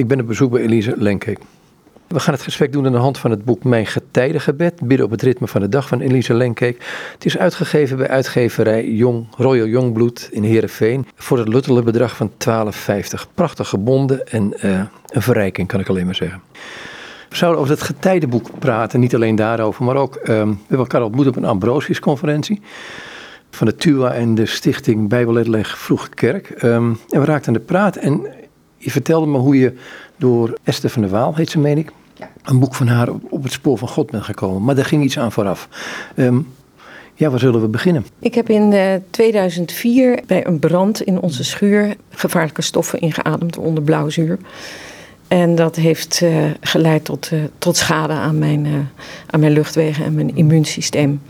Ik ben op bezoek bij Elise Lenkeek. We gaan het gesprek doen aan de hand van het boek Mijn Getijdengebed, bidden op het ritme van de dag van Elise Lenkeek. Het is uitgegeven bij uitgeverij Jong, Royal Jongbloed in Heerenveen voor het luttele bedrag van 12,50. Prachtig gebonden en uh, een verrijking kan ik alleen maar zeggen. We zouden over het getijdenboek praten, niet alleen daarover, maar ook, um, we hebben elkaar ontmoet op een Ambrosius-conferentie van de TUA en de stichting Bijbeluitleg Vroege Kerk. Um, en we raakten aan de praat en je vertelde me hoe je door Esther van der Waal, heet ze meen ik, een boek van haar op het spoor van God bent gekomen. Maar daar ging iets aan vooraf. Um, ja, waar zullen we beginnen? Ik heb in uh, 2004 bij een brand in onze schuur gevaarlijke stoffen ingeademd onder blauwzuur. En dat heeft uh, geleid tot, uh, tot schade aan mijn, aan mijn luchtwegen en mijn immuunsysteem.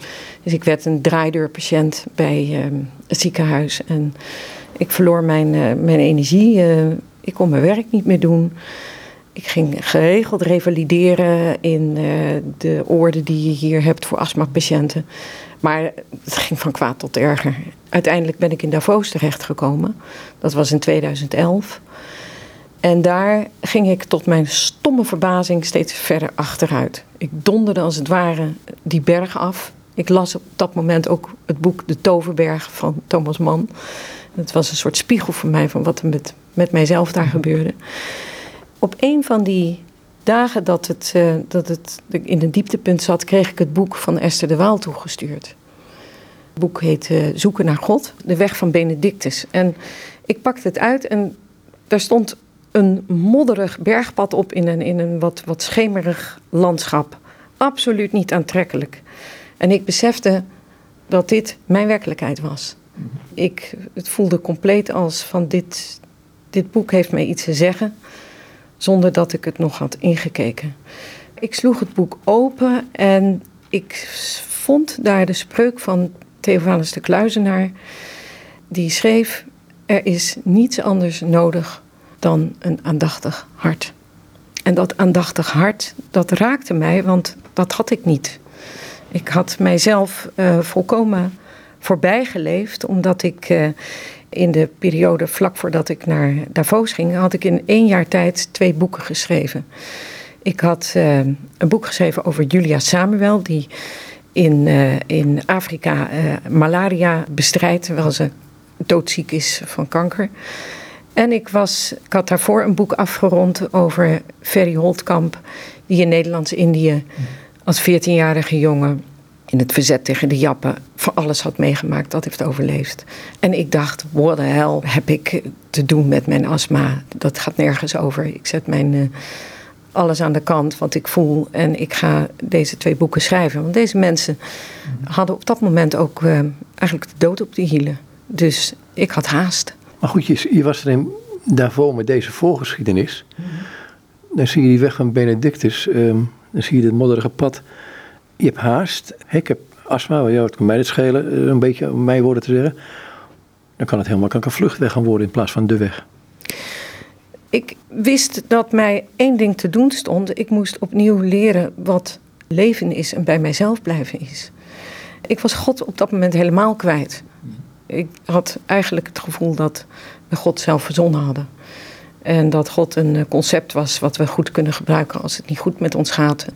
Dus ik werd een draaideurpatiënt bij het ziekenhuis. En ik verloor mijn, mijn energie. Ik kon mijn werk niet meer doen. Ik ging geregeld revalideren in de orde die je hier hebt voor astmapatiënten. Maar het ging van kwaad tot erger. Uiteindelijk ben ik in Davos terechtgekomen. Dat was in 2011. En daar ging ik tot mijn stomme verbazing steeds verder achteruit. Ik donderde als het ware die berg af. Ik las op dat moment ook het boek De Toverberg van Thomas Mann. Het was een soort spiegel voor mij van wat er met, met mijzelf daar gebeurde. Op een van die dagen dat het, uh, dat het in een dieptepunt zat, kreeg ik het boek van Esther de Waal toegestuurd. Het boek heet uh, Zoeken naar God, de weg van Benedictus. En ik pakte het uit en daar stond een modderig bergpad op in een, in een wat, wat schemerig landschap. Absoluut niet aantrekkelijk. En ik besefte dat dit mijn werkelijkheid was. Ik, het voelde compleet als van dit, dit boek heeft mij iets te zeggen, zonder dat ik het nog had ingekeken. Ik sloeg het boek open en ik vond daar de spreuk van Theophanus de Kluizenaar, die schreef: Er is niets anders nodig dan een aandachtig hart. En dat aandachtig hart, dat raakte mij, want dat had ik niet. Ik had mijzelf uh, volkomen voorbij geleefd, omdat ik uh, in de periode vlak voordat ik naar Davos ging, had ik in één jaar tijd twee boeken geschreven. Ik had uh, een boek geschreven over Julia Samuel, die in, in Afrika malaria bestrijdt, terwijl ze doodziek is van kanker. En ik, was, ik had daarvoor een boek afgerond over Ferry Holtkamp, die in Nederlands-Indië als 14-jarige jongen in het verzet tegen de Jappen voor alles had meegemaakt, dat heeft overleefd. En ik dacht, what the hell heb ik te doen met mijn astma? Dat gaat nergens over. Ik zet mijn uh, alles aan de kant wat ik voel en ik ga deze twee boeken schrijven. Want deze mensen hadden op dat moment ook uh, eigenlijk de dood op de hielen. Dus ik had haast. Maar goed, je, je was er in, daarvoor met deze voorgeschiedenis. Dan zie je die weg van Benedictus. Um, dan zie je het modderige pad. Je hebt haast. Ik heb astma, het kan mij het schelen, eh, een beetje om mijn woorden te zeggen. Dan kan het helemaal kan een vluchtweg gaan worden in plaats van de weg. Ik wist dat mij één ding te doen stond. Ik moest opnieuw leren wat leven is en bij mijzelf blijven is. Ik was God op dat moment helemaal kwijt ik had eigenlijk het gevoel dat we God zelf verzonnen hadden. En dat God een eh, concept was wat we goed kunnen gebruiken als het niet goed met ons gaat.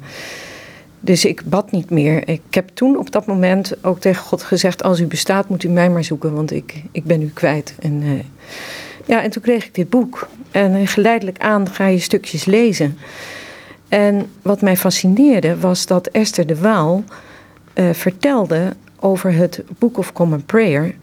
Dus ik bad niet meer. Ik heb toen op dat moment ook tegen God gezegd: Als u bestaat, moet u mij maar zoeken, want ik, ik ben u kwijt. En, uh, ja, en toen kreeg ik dit boek. En geleidelijk aan ga je stukjes lezen. En wat mij fascineerde was dat Esther de Waal uh, vertelde over het Book of Common Prayer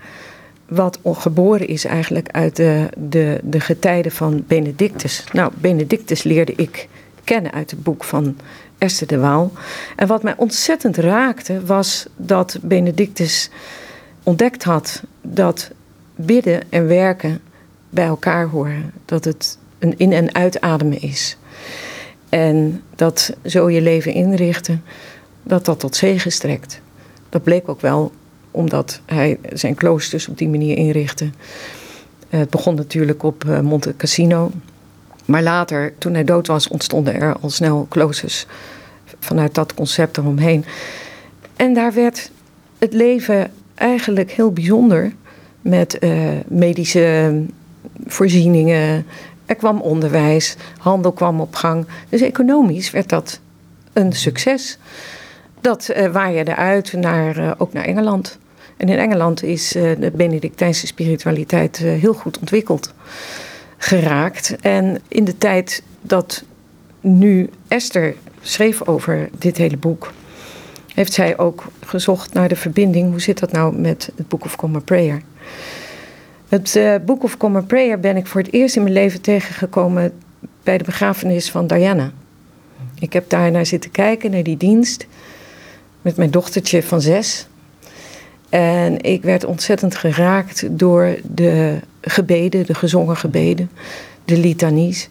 wat geboren is eigenlijk uit de, de, de getijden van Benedictus. Nou, Benedictus leerde ik kennen uit het boek van Esther de Waal. En wat mij ontzettend raakte was dat Benedictus ontdekt had dat bidden en werken bij elkaar horen. Dat het een in- en uitademen is. En dat zo je leven inrichten, dat dat tot zegen strekt. Dat bleek ook wel omdat hij zijn kloosters op die manier inrichtte. Het begon natuurlijk op eh, Monte Cassino. Maar later, toen hij dood was, ontstonden er al snel kloosters vanuit dat concept eromheen. En daar werd het leven eigenlijk heel bijzonder met uh, medische voorzieningen. Er kwam onderwijs, handel kwam op gang. Dus economisch werd dat een succes. Dat uh, waaide uit naar, uh, ook naar Engeland. En in Engeland is de Benedictijnse spiritualiteit heel goed ontwikkeld geraakt. En in de tijd dat nu Esther schreef over dit hele boek, heeft zij ook gezocht naar de verbinding. Hoe zit dat nou met het Book of Common Prayer? Het uh, Book of Common Prayer ben ik voor het eerst in mijn leven tegengekomen bij de begrafenis van Diana. Ik heb daar naar zitten kijken, naar die dienst, met mijn dochtertje van zes. En ik werd ontzettend geraakt door de gebeden, de gezongen gebeden, de litanies.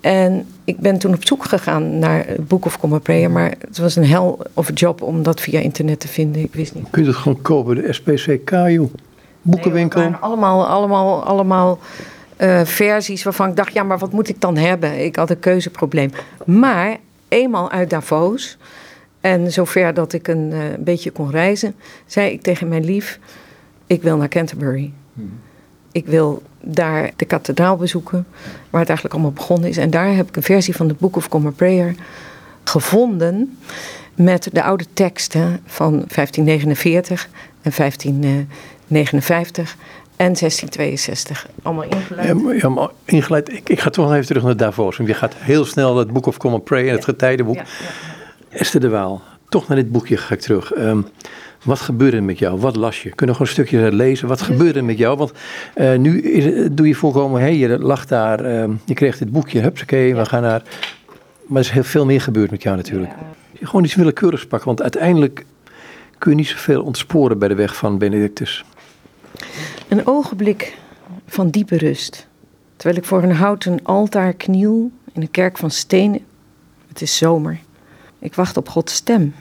En ik ben toen op zoek gegaan naar Book of Common Prayer, maar het was een hell of a job om dat via internet te vinden. Ik wist niet. Kun je het gewoon kopen, de SPCK, joh? Boekenwinkel? Nee, allemaal, allemaal, allemaal uh, versies waarvan ik dacht, ja, maar wat moet ik dan hebben? Ik had een keuzeprobleem. Maar eenmaal uit Davos, en zover dat ik een, uh, een beetje kon reizen, zei ik tegen mijn lief, ik wil naar Canterbury. Hmm. Ik wil daar de kathedraal bezoeken, waar het eigenlijk allemaal begonnen is. En daar heb ik een versie van de Book of Common Prayer gevonden met de oude teksten van 1549 en 1559 en 1662. Allemaal ingeleid. Ja, maar ingeleid. Ik, ik ga toch nog even terug naar Davos. Want je gaat heel snel het Book of Common Prayer en het getijdenboek. Ja, ja, Esther de Waal, toch naar dit boekje ga ik terug. Um, wat gebeurde er met jou? Wat las je? Kunnen we gewoon een stukje lezen? Wat gebeurde er met jou? Want uh, nu is, doe je voorkomen, hé, hey, je lag daar, uh, je kreeg dit boekje, hupsakee, we gaan naar... Maar er is heel veel meer gebeurd met jou natuurlijk. Je gewoon iets willekeurigs pakken, want uiteindelijk kun je niet zoveel ontsporen bij de weg van Benedictus. Een ogenblik van diepe rust. Terwijl ik voor een houten altaar kniel in een kerk van stenen. Het is zomer. Ik wacht op Gods stem.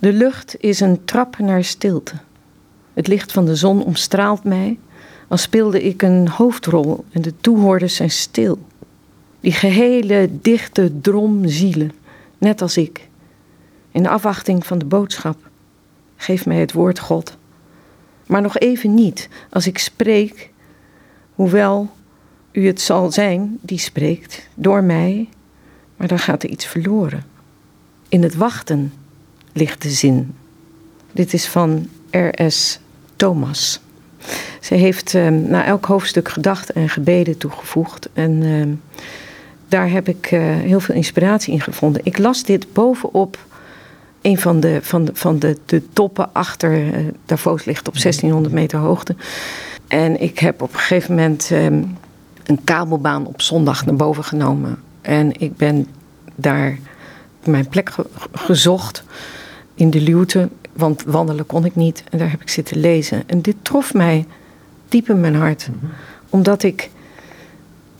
De lucht is een trap naar stilte. Het licht van de zon omstraalt mij, als speelde ik een hoofdrol en de toehoorders zijn stil. Die gehele dichte drom zielen, net als ik. In de afwachting van de boodschap. Geef mij het woord God. Maar nog even niet, als ik spreek, hoewel u het zal zijn die spreekt, door mij, maar dan gaat er iets verloren. In het wachten ligt de zin. Dit is van R.S. Thomas. Ze heeft uh, na elk hoofdstuk gedachten en gebeden toegevoegd. En uh, daar heb ik uh, heel veel inspiratie in gevonden. Ik las dit bovenop een van de, van de, van de, de toppen achter. Davos ligt op 1600 meter hoogte. En ik heb op een gegeven moment um, een kabelbaan op zondag naar boven genomen. En ik ben daar mijn plek ge gezocht in de luwte, want wandelen kon ik niet. En daar heb ik zitten lezen. En dit trof mij diep in mijn hart. Mhm. Omdat ik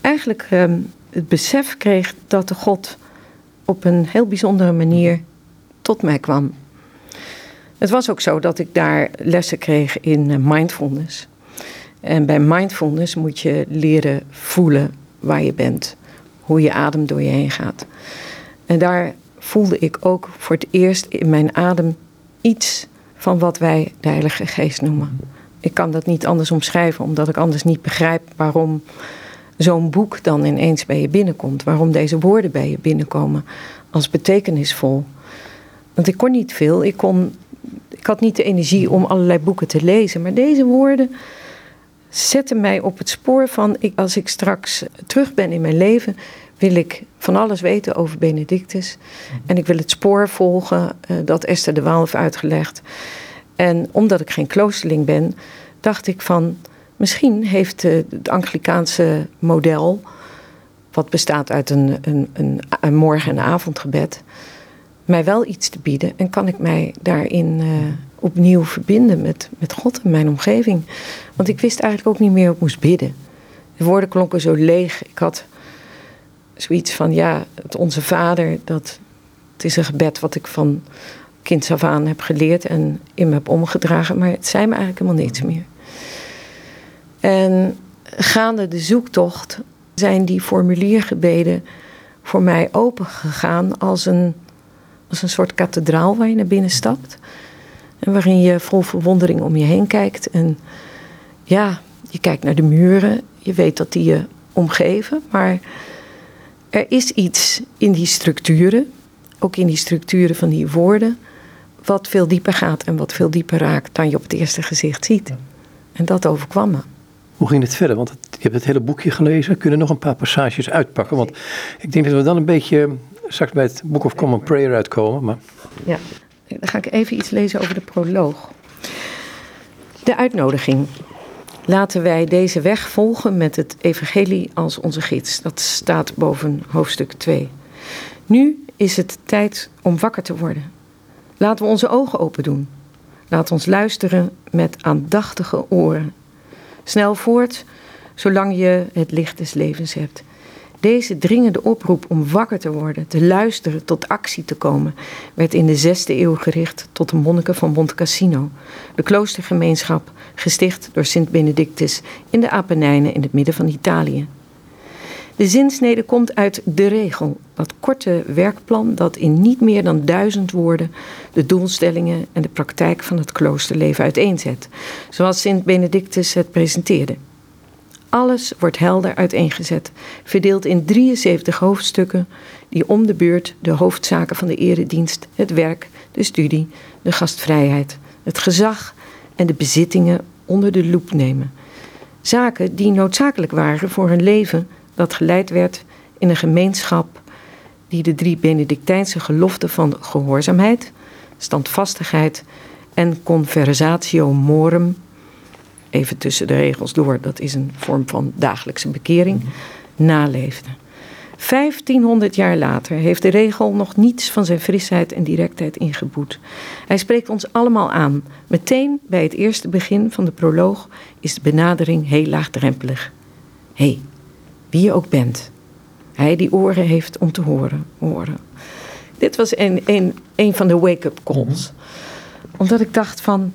eigenlijk um, het besef kreeg dat de God op een heel bijzondere manier tot mij kwam. Het was ook zo dat ik daar lessen kreeg in uh, mindfulness. En bij mindfulness moet je leren voelen waar je bent, hoe je adem door je heen gaat. En daar voelde ik ook voor het eerst in mijn adem iets van wat wij de Heilige Geest noemen. Ik kan dat niet anders omschrijven, omdat ik anders niet begrijp waarom zo'n boek dan ineens bij je binnenkomt. Waarom deze woorden bij je binnenkomen als betekenisvol. Want ik kon niet veel, ik, kon, ik had niet de energie om allerlei boeken te lezen. Maar deze woorden zetten mij op het spoor van, ik, als ik straks terug ben in mijn leven, wil ik van alles weten over Benedictus. En ik wil het spoor volgen uh, dat Esther de Waal heeft uitgelegd. En omdat ik geen kloosterling ben, dacht ik van... misschien heeft uh, het Anglikaanse model... wat bestaat uit een, een, een, een morgen- en avondgebed... mij wel iets te bieden. En kan ik mij daarin uh, opnieuw verbinden met, met God en mijn omgeving. Want ik wist eigenlijk ook niet meer hoe ik moest bidden. De woorden klonken zo leeg. Ik had zoiets van, ja, het Onze Vader, dat, het is een gebed wat ik van kind af aan heb geleerd en in me heb omgedragen, maar het zei me eigenlijk helemaal niets meer. En gaande de zoektocht zijn die formuliergebeden voor mij open gegaan als een, als een soort kathedraal waar je naar binnen stapt. En waarin je vol verwondering om je heen kijkt. En ja, je kijkt naar de muren. Je weet dat die je omgeven. Maar er is iets in die structuren, ook in die structuren van die woorden, wat veel dieper gaat en wat veel dieper raakt dan je op het eerste gezicht ziet. En dat overkwam me. Hoe ging het verder? Want je hebt het hele boekje gelezen. Kunnen nog een paar passages uitpakken? Want ik denk dat we dan een beetje straks bij het Book of Common Prayer uitkomen. Maar... Ja, dan ga ik even iets lezen over de proloog. De uitnodiging. Laten wij deze weg volgen met het evangelie als onze gids. Dat staat boven hoofdstuk 2. Nu is het tijd om wakker te worden. Laten we onze ogen open doen. Laat ons luisteren met aandachtige oren. Snel voort, zolang je het licht des levens hebt. Deze dringende oproep om wakker te worden, te luisteren, tot actie te komen, werd in de zesde eeuw gericht tot de monniken van Monte Cassino, de kloostergemeenschap gesticht door Sint Benedictus in de Apennijnen in het midden van Italië. De zinsnede komt uit de regel, dat korte werkplan dat in niet meer dan duizend woorden de doelstellingen en de praktijk van het kloosterleven uiteenzet, zoals Sint Benedictus het presenteerde. Alles wordt helder uiteengezet, verdeeld in 73 hoofdstukken die om de beurt de hoofdzaken van de eredienst, het werk, de studie, de gastvrijheid, het gezag en de bezittingen onder de loep nemen. Zaken die noodzakelijk waren voor een leven dat geleid werd in een gemeenschap die de drie Benedictijnse geloften van gehoorzaamheid, standvastigheid en conversatio morum even tussen de regels door, dat is een vorm van dagelijkse bekering, naleefde. 1500 jaar later heeft de regel nog niets van zijn frisheid en directheid ingeboet. Hij spreekt ons allemaal aan. Meteen bij het eerste begin van de proloog is de benadering heel laagdrempelig. Hé, hey, wie je ook bent. Hij die oren heeft om te horen, horen. Dit was een, een, een van de wake-up calls. Omdat ik dacht van,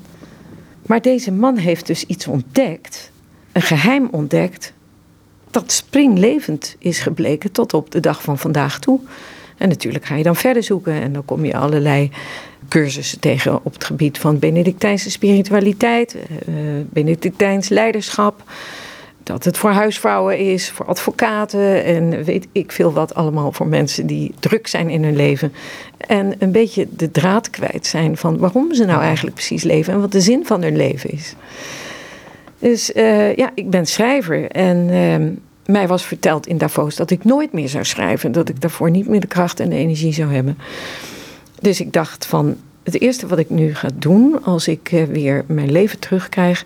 maar deze man heeft dus iets ontdekt, een geheim ontdekt, dat springlevend is gebleken tot op de dag van vandaag toe. En natuurlijk ga je dan verder zoeken en dan kom je allerlei cursussen tegen op het gebied van Benedictijnse spiritualiteit, uh, Benedictijns leiderschap. Dat het voor huisvrouwen is, voor advocaten en weet ik veel wat allemaal voor mensen die druk zijn in hun leven. En een beetje de draad kwijt zijn van waarom ze nou eigenlijk precies leven en wat de zin van hun leven is. Dus uh, ja, ik ben schrijver en uh, mij was verteld in Davos dat ik nooit meer zou schrijven. Dat ik daarvoor niet meer de kracht en de energie zou hebben. Dus ik dacht van het eerste wat ik nu ga doen als ik uh, weer mijn leven terugkrijg,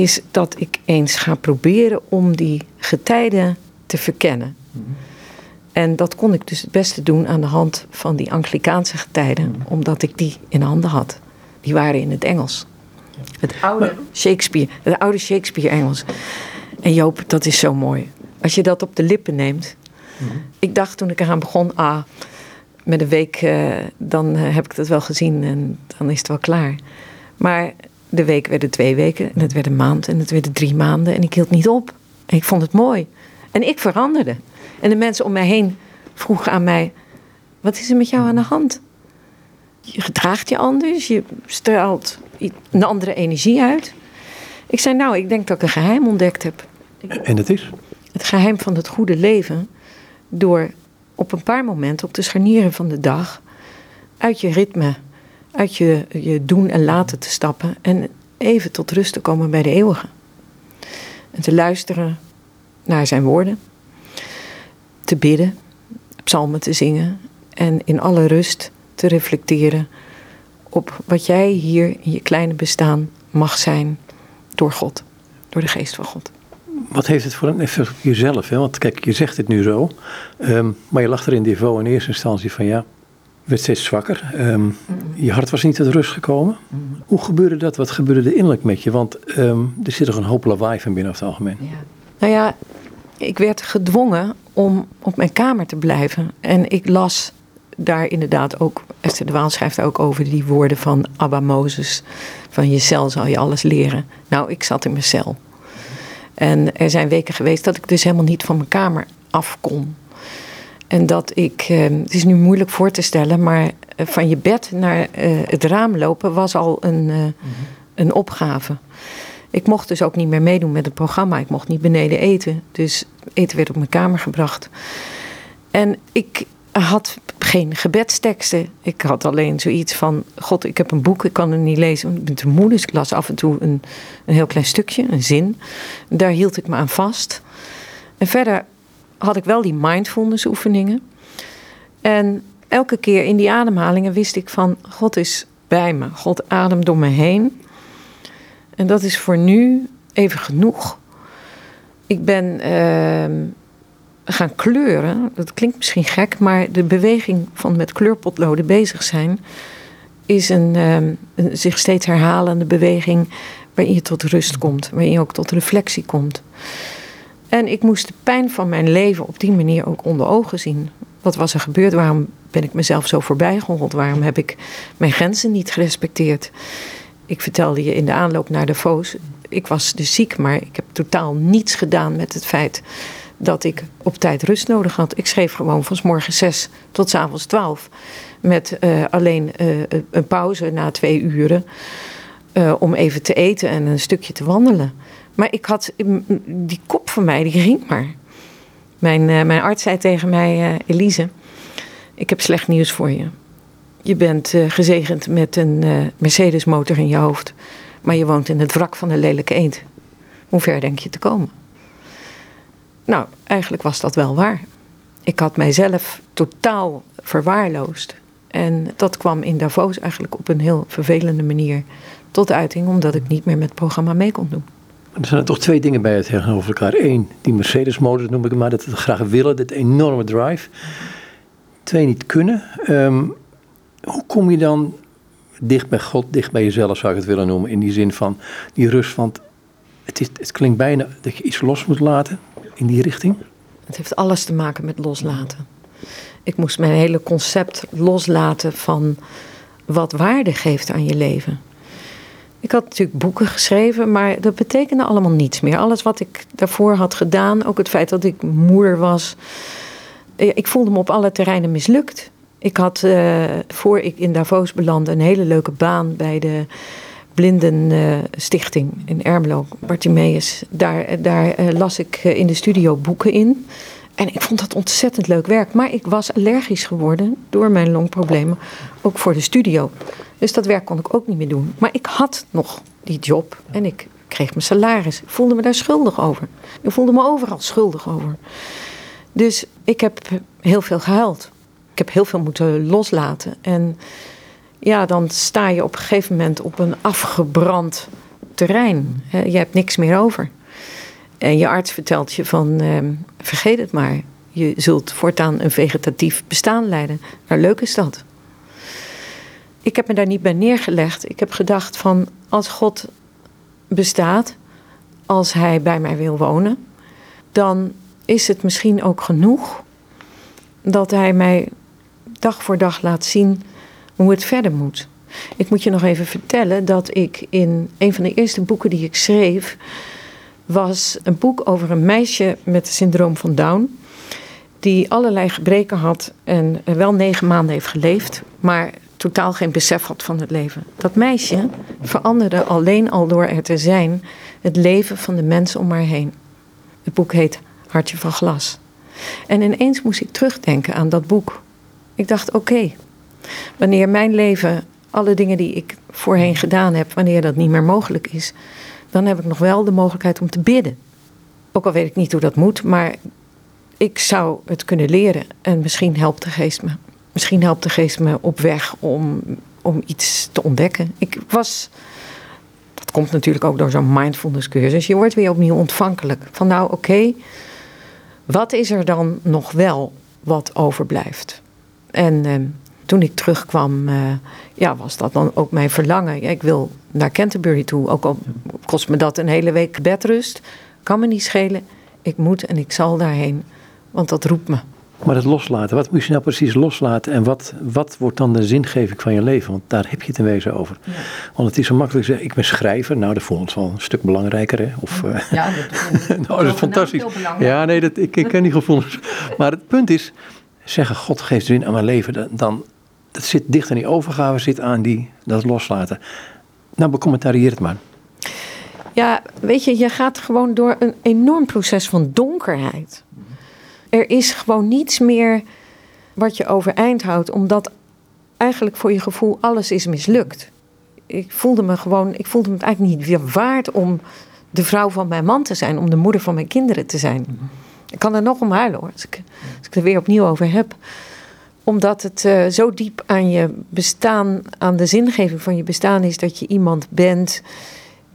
is dat ik eens ga proberen om die getijden te verkennen. -hmm. En dat kon ik dus het beste doen aan de hand van die Anglikaanse getijden, mm. omdat ik die in handen had. Die waren in het Engels. Het oude Shakespeare, het oude Shakespeare-Engels. En Joop, dat is zo mooi. Als je dat op de lippen neemt. Mm. Ik dacht toen ik eraan begon, ah, met een week, uh, dan uh, heb ik dat wel gezien en dan is het wel klaar. Maar de week werden twee weken en het werd een maand en het werden drie maanden en ik hield niet op. En ik vond het mooi. En ik veranderde. En de mensen om mij heen vroegen aan mij: Wat is er met jou aan de hand? Je gedraagt je anders, je straalt een andere energie uit. Ik zei: Nou, ik denk dat ik een geheim ontdekt heb. En dat is? Het geheim van het goede leven. Door op een paar momenten op de scharnieren van de dag uit je ritme, uit je, doen en laten te stappen en even tot rust te komen bij de eeuwige. En te luisteren naar zijn woorden te bidden, psalmen te zingen en in alle rust te reflecteren op wat jij hier in je kleine bestaan mag zijn door God, door de geest van God. Wat heeft het voor een effect op jezelf? Hè? Want kijk, je zegt het nu zo, um, maar je lag er in niveau in eerste instantie van ja, werd steeds zwakker. Um, je hart was niet tot rust gekomen. Hoe gebeurde dat? Wat gebeurde er innerlijk met je? Want um, er zit toch een hoop lawaai van binnen over het algemeen. Ja. Nou ja, ik werd gedwongen om op mijn kamer te blijven. En ik las daar inderdaad ook, Esther de Waal schrijft ook over die woorden van Abba Mozes. Van je cel zal je alles leren. Nou, ik zat in mijn cel. En er zijn weken geweest dat ik dus helemaal niet van mijn kamer af kon. En dat ik, eh, het is nu moeilijk voor te stellen, maar eh, van je bed naar eh, het raam lopen was al een, mm -hmm. een opgave. Ik mocht dus ook niet meer meedoen met het programma. Ik mocht niet beneden eten. Dus eten werd op mijn kamer gebracht. En ik had geen gebedsteksten. Ik had alleen zoiets van: God, ik heb een boek, ik kan het niet lezen, want ik ben te moe. Dus ik las af en toe een, een heel klein stukje, een zin. Daar hield ik me aan vast. En verder had ik wel die mindfulness oefeningen. En elke keer in die ademhalingen wist ik van: God is bij me. God ademt door me heen. En dat is voor nu even genoeg. Ik ben uh, gaan kleuren. Dat klinkt misschien gek, maar de beweging van met kleurpotloden bezig zijn is een, uh, een zich steeds herhalende beweging waarin je tot rust komt, waarin je ook tot reflectie komt. En ik moest de pijn van mijn leven op die manier ook onder ogen zien. Wat was er gebeurd? Waarom ben ik mezelf zo voorbij gehold? Waarom heb ik mijn grenzen niet gerespecteerd? Ik vertelde je in de aanloop naar de Voos. Ik was dus ziek, maar ik heb totaal niets gedaan met het feit dat ik op tijd rust nodig had. Ik schreef gewoon van s morgen zes tot s avonds twaalf. Met uh, alleen uh, een pauze na twee uren. Uh, om even te eten en een stukje te wandelen. Maar ik had die kop van mij, die ging maar. Mijn, mijn arts zei tegen mij: Elise, ik heb slecht nieuws voor je. Je bent gezegend met een Mercedes-motor in je hoofd. Maar je woont in het wrak van een lelijke eend. Hoe ver denk je te komen? Nou, eigenlijk was dat wel waar. Ik had mijzelf totaal verwaarloosd. En dat kwam in Davos eigenlijk op een heel vervelende manier tot uiting, omdat ik niet meer met het programma mee kon doen. Er zijn er toch twee dingen bij het tegenover elkaar. Eén, die Mercedes-motor noem ik maar, dat we graag willen, dat enorme drive. Twee, niet kunnen. Um, hoe kom je dan dicht bij God, dicht bij jezelf zou ik het willen noemen, in die zin van die rust? Want het, is, het klinkt bijna dat je iets los moet laten in die richting? Het heeft alles te maken met loslaten. Ik moest mijn hele concept loslaten van wat waarde geeft aan je leven. Ik had natuurlijk boeken geschreven, maar dat betekende allemaal niets meer. Alles wat ik daarvoor had gedaan, ook het feit dat ik moeder was. Ik voelde me op alle terreinen mislukt. Ik had, uh, voor ik in Davos belandde, een hele leuke baan bij de Blindenstichting uh, in Ermelo, Bartimeus. Daar, daar las ik in de studio boeken in. En ik vond dat ontzettend leuk werk. Maar ik was allergisch geworden door mijn longproblemen, ook voor de studio. Dus dat werk kon ik ook niet meer doen. Maar ik had nog die job en ik kreeg mijn salaris. Ik voelde me daar schuldig over. Ik voelde me overal schuldig over. Dus ik heb heel veel gehuild. Ik heb heel veel moeten loslaten. En ja, dan sta je op een gegeven moment op een afgebrand terrein. Je hebt niks meer over. En je arts vertelt je van, eh, vergeet het maar. Je zult voortaan een vegetatief bestaan leiden. Nou, leuk is dat. Ik heb me daar niet bij neergelegd. Ik heb gedacht van, als God bestaat, als Hij bij mij wil wonen, dan is het misschien ook genoeg dat Hij mij dag voor dag laat zien hoe het verder moet. Ik moet je nog even vertellen dat ik in een van de eerste boeken die ik schreef, was een boek over een meisje met het syndroom van Down. Die allerlei gebreken had en wel negen maanden heeft geleefd, maar totaal geen besef had van het leven. Dat meisje veranderde alleen al door er te zijn het leven van de mensen om haar heen. Het boek heet Hartje van Glas. En ineens moest ik terugdenken aan dat boek. Ik dacht: oké, Wanneer mijn leven, alle dingen die ik voorheen gedaan heb, wanneer dat niet meer mogelijk is, dan heb ik nog wel de mogelijkheid om te bidden. Ook al weet ik niet hoe dat moet, maar ik zou het kunnen leren. En misschien helpt de geest me. Misschien helpt de geest me op weg om, om iets te ontdekken. Ik was. Dat komt natuurlijk ook door zo'n mindfulness cursus. Je wordt weer opnieuw ontvankelijk. Van nou, oké, wat is er dan nog wel wat overblijft? En ehm, toen ik terugkwam, uh, ja, was dat dan ook mijn verlangen. ik wil naar Canterbury toe, ook al kost me dat een hele week bedrust. Kan me niet schelen. Ik moet en ik zal daarheen, want dat roept me. Maar het loslaten, wat moet je nou precies loslaten en wat, wat wordt dan de zingeving van je leven? Want daar heb je het in wezen over. Ja. Want het is zo makkelijk zeggen, ik ben schrijver. Nou, dat voelt ons wel een stuk belangrijker. Hè? Of, ja, ja dat, nou, dat is fantastisch. Ja, nee, dat, ik, ik ken die gevoelens. maar het punt is, zeggen God geeft zin aan mijn leven, dan, dat zit dicht aan die overgave, zit aan die, dat loslaten. Nou, becommentarieer het maar. Ja, weet je, je gaat gewoon door een enorm proces van donkerheid. Er is gewoon niets meer wat je overeind houdt, omdat eigenlijk voor je gevoel alles is mislukt. Ik voelde me gewoon, ik voelde me eigenlijk niet weer waard om de vrouw van mijn man te zijn, om de moeder van mijn kinderen te zijn. Ik kan er nog om huilen hoor, als ik, als ik er weer opnieuw over heb. Omdat het uh, zo diep aan je bestaan, aan de zingeving van je bestaan is dat je iemand bent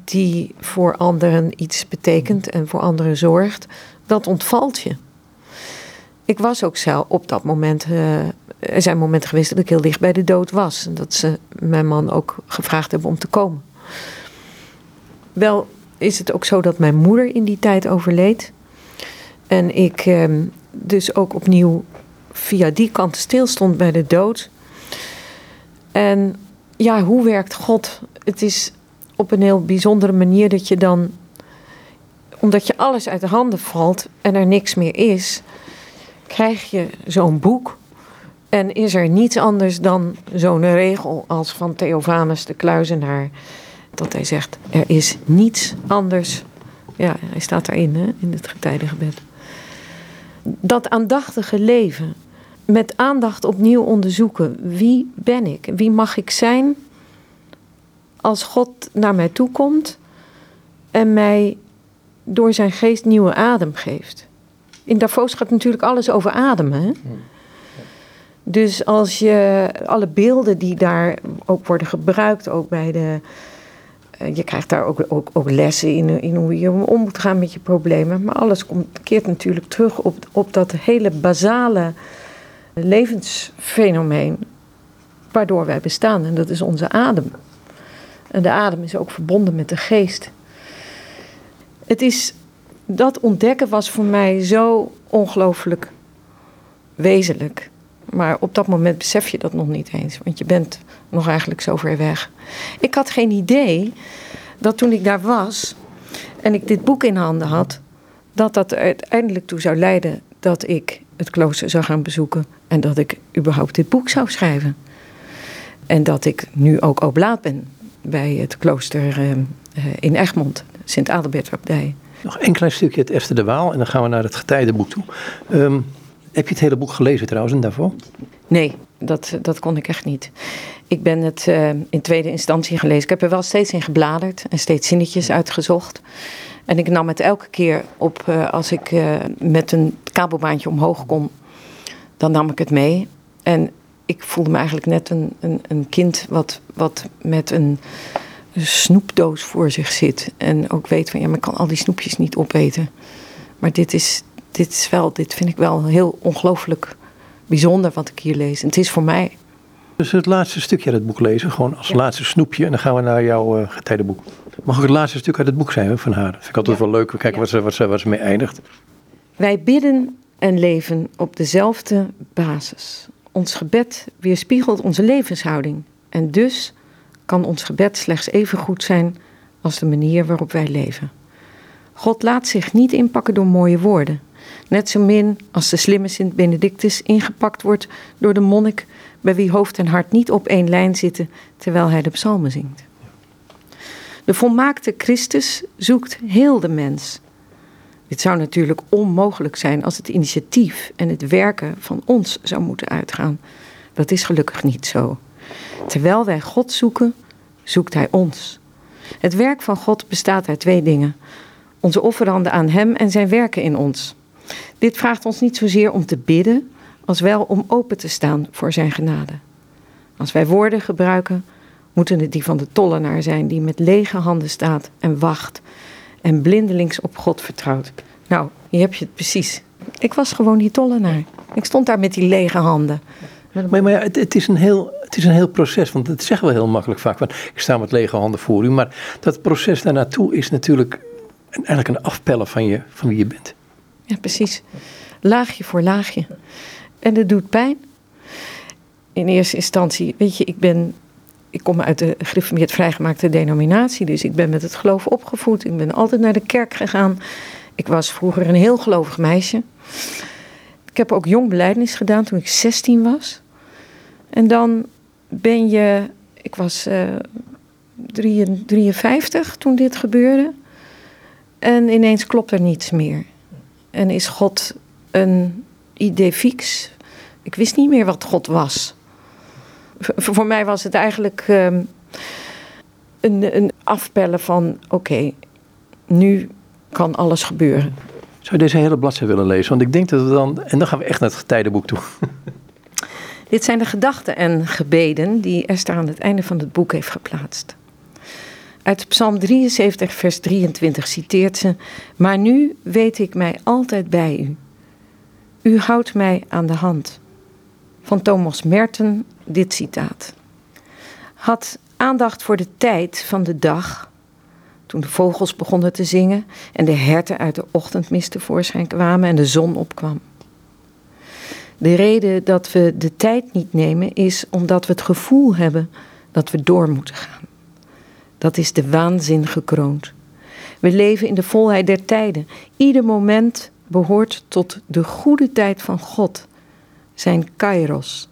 die voor anderen iets betekent en voor anderen zorgt. Dat ontvalt je. Ik was ook zelf op dat moment. Uh, er zijn momenten geweest dat ik heel dicht bij de dood was. En dat ze mijn man ook gevraagd hebben om te komen. Wel is het ook zo dat mijn moeder in die tijd overleed. En ik eh, dus ook opnieuw via die kant stilstond bij de dood. En ja, hoe werkt God? Het is op een heel bijzondere manier dat je dan, omdat je alles uit de handen valt en er niks meer is, krijg je zo'n boek. En is er niets anders dan zo'n regel als van Theophanus de Kluizenaar. Dat hij zegt, er is niets anders. Ja, hij staat daarin, hè, in het getijdengebed. Dat aandachtige leven, met aandacht opnieuw onderzoeken. Wie ben ik? Wie mag ik zijn als God naar mij toe komt en mij door zijn geest nieuwe adem geeft? In Davos gaat natuurlijk alles over ademen. Hè? Dus als je alle beelden die daar ook worden gebruikt, ook bij de. Eh, je krijgt daar ook, ook, ook lessen in, in hoe je om moet gaan met je problemen. Maar alles komt, keert natuurlijk terug op, op dat hele basale levensfenomeen waardoor wij bestaan. En dat is onze adem. En de adem is ook verbonden met de geest. Het is dat ontdekken was voor mij zo ongelooflijk wezenlijk. Maar op dat moment besef je dat nog niet eens, want je bent nog eigenlijk zo ver weg. Ik had geen idee dat toen ik daar was en ik dit boek in handen had, dat dat uiteindelijk toe zou leiden dat ik het klooster zou gaan bezoeken en dat ik überhaupt dit boek zou schrijven. En dat ik nu ook oblaat ben bij het klooster uh, in Egmond, Sint-Adelbertabdij. Nog een klein stukje het Esther de Waal en dan gaan we naar het getijdenboek toe. Um, heb je het hele boek gelezen trouwens en daarvoor? Nee, dat, dat kon ik echt niet. Ik ben het uh, in tweede instantie gelezen. Ik heb er wel steeds in gebladerd en steeds zinnetjes uitgezocht. En ik nam het elke keer op uh, als ik uh, met een kabelbaantje omhoog kom. Dan nam ik het mee. En ik voelde me eigenlijk net een, een, een kind wat, wat met een snoepdoos voor zich zit. En ook weet van ja, maar ik kan al die snoepjes niet opeten. Maar dit is, dit is wel, dit vind ik wel heel ongelooflijk bijzonder wat ik hier lees. En het is voor mij. Dus het laatste stukje uit het boek lezen, gewoon als laatste snoepje. En dan gaan we naar jouw uh, getijdenboek. Mag ook het laatste stuk uit het boek zijn van haar? Dat vind ik altijd wel leuk. We kijken wat, ze, wat, ze, wat ze mee eindigt. Wij bidden en leven op dezelfde basis. Ons gebed weerspiegelt onze levenshouding. En dus kan ons gebed slechts even goed zijn als de manier waarop wij leven. God laat zich niet inpakken door mooie woorden. Net zo min als de slimme Sint Benedictus ingepakt wordt door de monnik bij wie hoofd en hart niet op één lijn zitten terwijl hij de psalmen zingt. De volmaakte Christus zoekt heel de mens. Dit zou natuurlijk onmogelijk zijn als het initiatief en het werken van ons zou moeten uitgaan. Dat is gelukkig niet zo. Terwijl wij God zoeken, zoekt Hij ons. Het werk van God bestaat uit twee dingen: onze offeranden aan Hem en Zijn werken in ons. Dit vraagt ons niet zozeer om te bidden, als wel om open te staan voor Zijn genade. Als wij woorden gebruiken, moeten het die van de tollenaar zijn die met lege handen staat en wacht en blindelings op God vertrouwt. Nou, hier heb je het precies. Ik was gewoon die tollenaar. Ik stond daar met die lege handen. Maar, maar ja, het, het, is een heel, het is een heel proces, want het zeggen we heel makkelijk vaak. Van, ik sta met lege handen voor u. Maar dat proces daarnaartoe is natuurlijk eigenlijk een afpellen van, je, van wie je bent. Ja, precies. Laagje voor laagje. En het doet pijn. In eerste instantie, weet je, ik ben. Ik kom uit de gereformeerd vrijgemaakte denominatie, dus ik ben met het geloof opgevoed. Ik ben altijd naar de kerk gegaan. Ik was vroeger een heel gelovig meisje. Ik heb ook jong beleidnis gedaan toen ik 16 was. En dan ben je, ik was uh, 53 toen dit gebeurde. En ineens klopt er niets meer. En is God een idee fix? Ik wist niet meer wat God was. voor mij was het eigenlijk ehm, een, een afpellen van: oké, nu kan alles gebeuren. Zou je deze hele bladzijde willen lezen? Want ik denk dat we dan. En dan gaan we echt naar het getijdenboek toe. Dit zijn de gedachten en gebeden die Esther aan het einde van het boek heeft geplaatst. Uit Psalm 73, vers 23 citeert ze: Maar nu weet ik mij altijd bij u. U houdt mij aan de hand. Van Thomas Merton dit citaat. Had aandacht voor de tijd van de dag, toen de vogels begonnen te zingen en de herten uit de ochtendmist tevoorschijn kwamen en de zon opkwam. De reden dat we de tijd niet nemen is omdat we het gevoel hebben dat we door moeten gaan. Dat is de waanzin gekroond. We leven in de volheid der tijden. Ieder moment behoort tot de goede tijd van God, zijn kairos.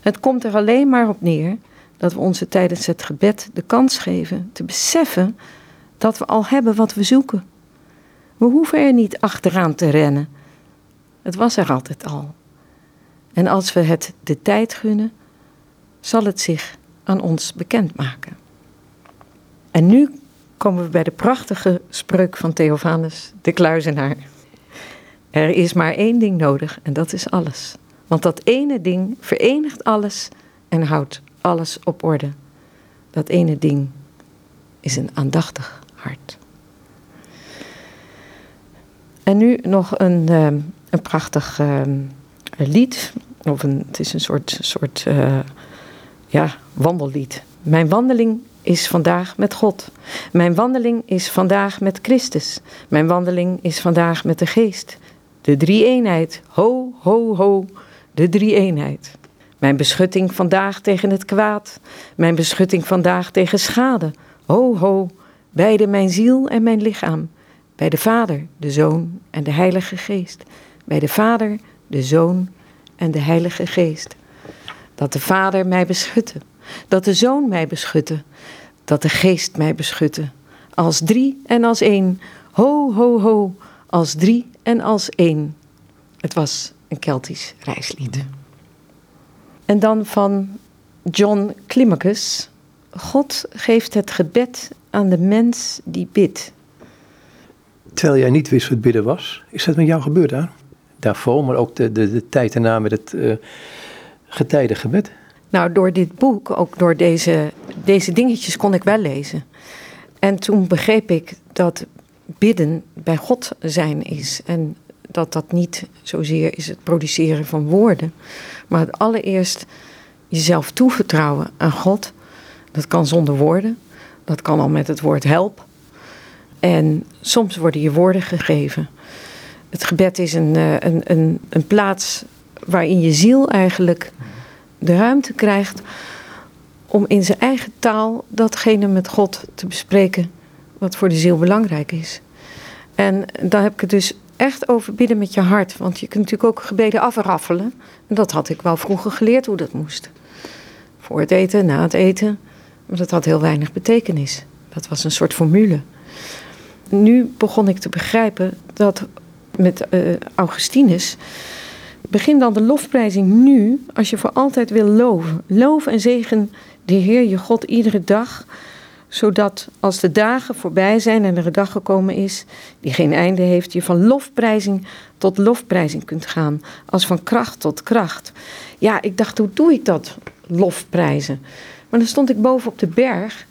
Het komt er alleen maar op neer dat we onze tijdens het gebed de kans geven te beseffen dat we al hebben wat we zoeken. We hoeven er niet achteraan te rennen. Het was er altijd al. En als we het de tijd gunnen, zal het zich aan ons bekendmaken. En nu komen we bij de prachtige spreuk van Theophanus de Kluizenaar. Er is maar één ding nodig en dat is alles. Want dat ene ding verenigt alles en houdt alles op orde. Dat ene ding is een aandachtig hart. En nu nog een, ehm, een prachtig ehm, lied. Of een, het is een soort, soort uh, ja, wandellied. Mijn wandeling is vandaag met God. Mijn wandeling is vandaag met Christus. Mijn wandeling is vandaag met de Geest. De drie-eenheid. Ho, ho, ho. De drie-eenheid. Mijn beschutting vandaag tegen het kwaad. Mijn beschutting vandaag tegen schade. Ho, ho. Beide mijn ziel en mijn lichaam. Bij de Vader, de Zoon en de Heilige Geest. Bij de Vader, de Zoon en de Heilige Geest. Dat de Vader mij beschutte. Dat de Zoon mij beschutte. Dat de Geest mij beschutte. Als drie en als één. Ho, ho, ho. Als drie en als één. Het was een Keltisch reislied. En dan van John Climacus. God geeft het gebed aan de mens die bidt. Terwijl jij niet wist wat bidden was, is dat met jou gebeurd aan? Daarvoor, maar ook de, de, de tijd erna met het uh, getijdengebed. Nou, door dit boek, ook door deze, deze dingetjes kon ik wel lezen. En toen begreep ik dat bidden bij God zijn is. En dat dat niet zozeer is het produceren van woorden, maar allereerst jezelf toevertrouwen aan God. Dat kan zonder woorden, dat kan al met het woord help. En soms worden je woorden gegeven. Het gebed is een, eh, een, een, een plaats waarin je ziel eigenlijk de ruimte krijgt om in zijn eigen taal datgene met God te bespreken wat voor de ziel belangrijk is. En daar heb ik het dus echt over bidden met je hart. Want je kunt natuurlijk ook gebeden afraffelen. En dat had ik wel vroeger geleerd hoe dat moest. Voor het eten, na het eten. Maar dat had heel weinig betekenis. Dat was een soort formule. Nu begon ik te begrijpen dat met uh, Augustinus. Begin dan de lofprijzing nu, als je voor altijd wil loven. Loof en zegen de Heer je God iedere dag zodat als de dagen voorbij zijn en er een dag gekomen is die geen einde heeft, je van lofprijzing tot lofprijzing kunt gaan, als van kracht tot kracht. Ja, ik dacht, hoe doe ik dat, lofprijzen? Maar dan stond ik boven op de berg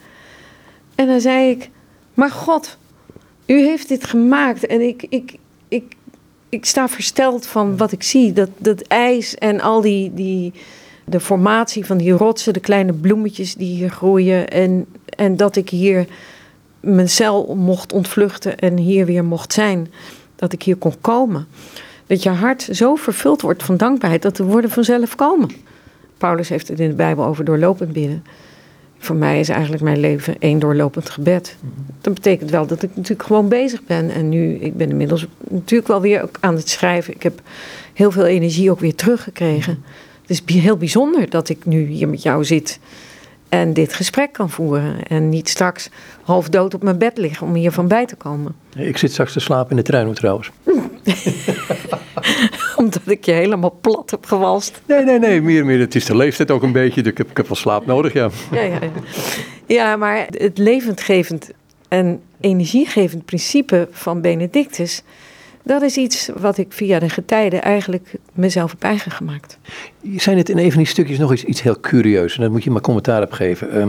en dan zei ik, maar God, u heeft dit gemaakt en ik, ik, ik, ik sta versteld van wat ik zie, dat, dat ijs en al die, die, de formatie van die rotsen, de kleine bloemetjes die hier groeien. En, en dat ik hier mijn cel mocht ontvluchten en hier weer mocht zijn. Dat ik hier kon komen. Dat je hart zo vervuld wordt van dankbaarheid dat de woorden vanzelf komen. Paulus heeft het in de Bijbel over doorlopend bidden. Voor mij is eigenlijk mijn leven één doorlopend gebed. Dat betekent wel dat ik natuurlijk gewoon bezig ben. En nu, ik ben inmiddels natuurlijk wel weer aan het schrijven. Ik heb heel veel energie ook weer teruggekregen. Het is heel bijzonder dat ik nu hier met jou zit. en dit gesprek kan voeren. En niet straks half dood op mijn bed liggen om hiervan bij te komen. Ik zit straks te slapen in de trein trouwens. Omdat ik je helemaal plat heb gewalst. Nee, nee, nee. Meer, meer. Het is de leeftijd ook een beetje. Ik heb, ik heb wel slaap nodig, ja. Ja, ja, ja. ja, maar het levendgevend en energiegevend principe van Benedictus... Dat is iets wat ik via de getijden eigenlijk mezelf heb eigen gemaakt. Je zei net in een van die stukjes nog iets, iets heel curieus. En daar moet je maar commentaar op geven. Uh,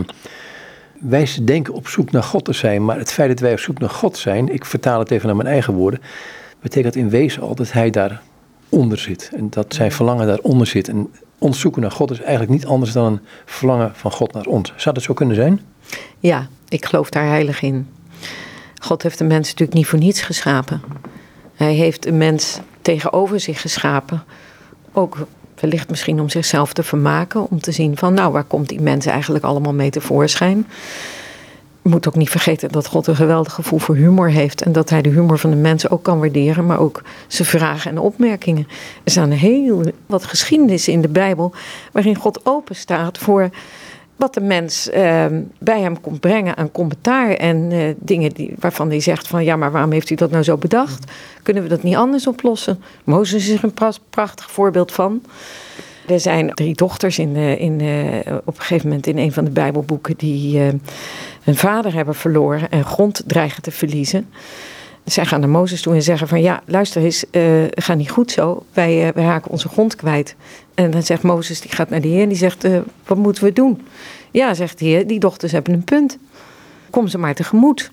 wij denken op zoek naar God te zijn. Maar het feit dat wij op zoek naar God zijn. Ik vertaal het even naar mijn eigen woorden. Betekent in wezen al dat hij daaronder zit. En dat zijn verlangen daaronder zit. En ons zoeken naar God is eigenlijk niet anders dan een verlangen van God naar ons. Zou dat zo kunnen zijn? Ja, ik geloof daar heilig in. God heeft de mens natuurlijk niet voor niets geschapen. Hij heeft een mens tegenover zich geschapen. Ook wellicht misschien om zichzelf te vermaken. Om te zien van nou waar komt die mens eigenlijk allemaal mee tevoorschijn. Moet ook niet vergeten dat God een geweldig gevoel voor humor heeft. En dat hij de humor van de mensen ook kan waarderen. Maar ook zijn vragen en opmerkingen. Er staan heel wat geschiedenissen in de Bijbel. waarin God open staat voor wat de mens ehm, bij hem komt brengen aan commentaar en uh, dingen die, waarvan hij zegt van ja, maar waarom heeft u dat nou zo bedacht? Kunnen we dat niet anders oplossen? Mozes is er een prachtig voorbeeld van. Er zijn drie dochters in, in, op een gegeven moment in een van de Bijbelboeken die uh, hun vader hebben verloren en grond dreigen te verliezen. Zij gaan naar Mozes toe en zeggen van ja, luister eens, uh, gaat niet goed zo. Wij, uh, raken onze grond kwijt. En dan zegt Mozes, die gaat naar de Heer en die zegt, wat moeten we doen? Ja, zegt de Heer, die dochters hebben een punt. Kom ze maar tegemoet.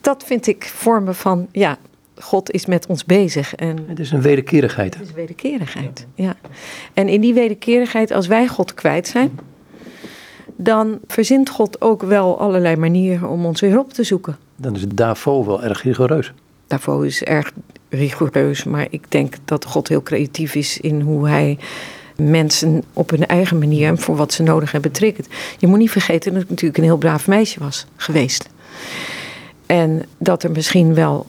Dat vind ik vormen van, ja, God is met ons bezig. En het is een wederkerigheid. Het is wederkerigheid, ja. En in die wederkerigheid, als wij God kwijt zijn, dan verzint God ook wel allerlei manieren om ons weer op te zoeken. Dan is het Davo wel erg rigoureus. Davo is erg rigoureus, maar ik denk dat God heel creatief is in hoe hij mensen op hun eigen manier en voor wat ze nodig hebben triggert. Je moet niet vergeten dat ik natuurlijk een heel braaf meisje was geweest. En dat er misschien wel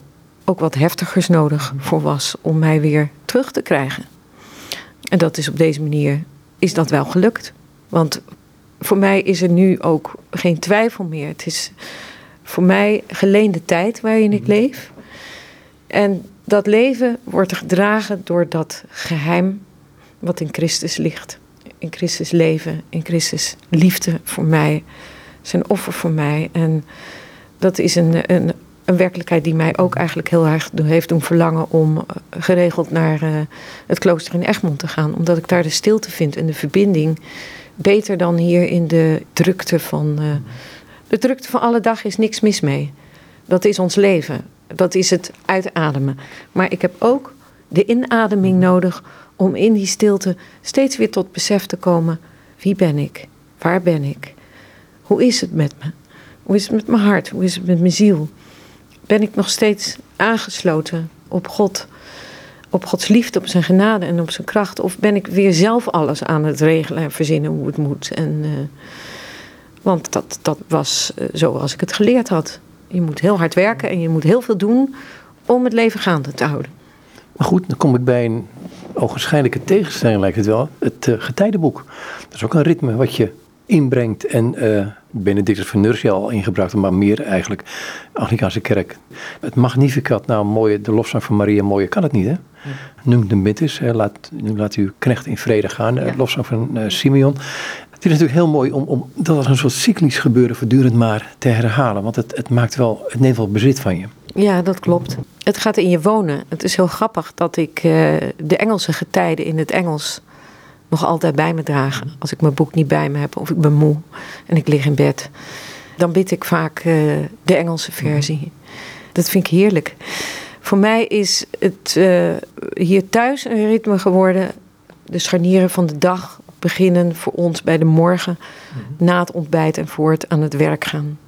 ook wat heftigers nodig voor was om mij weer terug te krijgen. En dat is op deze manier is dat wel gelukt. Want voor mij is er nu ook geen twijfel meer. Het is voor mij geleende tijd waarin ik leef. En dat leven wordt gedragen door dat geheim wat in Christus ligt. In Christus leven, in Christus liefde voor mij, zijn offer voor mij. En dat is een, een, een werkelijkheid die mij ook eigenlijk heel erg heeft doen verlangen om eh, geregeld naar uh, het klooster in Egmond te gaan. Omdat ik daar de stilte vind en de verbinding beter dan hier in de drukte van. Uh, de drukte van alle dag is niks mis mee. Dat is ons leven. Dat is het uitademen. Maar ik heb ook de inademing nodig om in die stilte steeds weer tot besef te komen: wie ben ik? Waar ben ik? Hoe is het met me? Hoe is het met mijn hart? Hoe is het met mijn ziel? Ben ik nog steeds aangesloten op God? Op Gods liefde, op zijn genade en op zijn kracht? Of ben ik weer zelf alles aan het regelen en verzinnen hoe het moet? En, uh, want dat, dat was uh, zoals ik het geleerd had. Je moet heel hard werken en je moet heel veel doen om het leven gaande te houden. Maar goed, dan kom ik bij een ogenschijnlijke tegenstelling, lijkt het wel. Het uh, getijdenboek. Dat is ook een ritme wat je inbrengt. En Benedictus van Nursia al ingebracht, maar meer eigenlijk Anglicaanse kerk. Het Magnificat, nou mooie, de lofzang van Maria, mooie kan het niet hè. Ja. Noem de mitis, laat, nu laat u knecht in vrede gaan, ja. lofzang van uh, Simeon. Het is natuurlijk heel mooi om, om dat als een soort cyclisch gebeuren voortdurend maar te herhalen. Want het, het, maakt wel, het neemt wel bezit van je. Ja, dat klopt. Het gaat in je wonen. Het is heel grappig dat ik uh, de Engelse getijden in het Engels nog altijd bij me draag. Als ik mijn boek niet bij me heb of ik ben moe en ik lig in bed. Dan bid ik vaak uh, de Engelse versie. Dat vind ik heerlijk. Voor mij is het uh, hier thuis een ritme geworden. De scharnieren van de dag beginnen voor ons bij de morgen, mm-hmm. na het ontbijt en voort aan het werk gaan.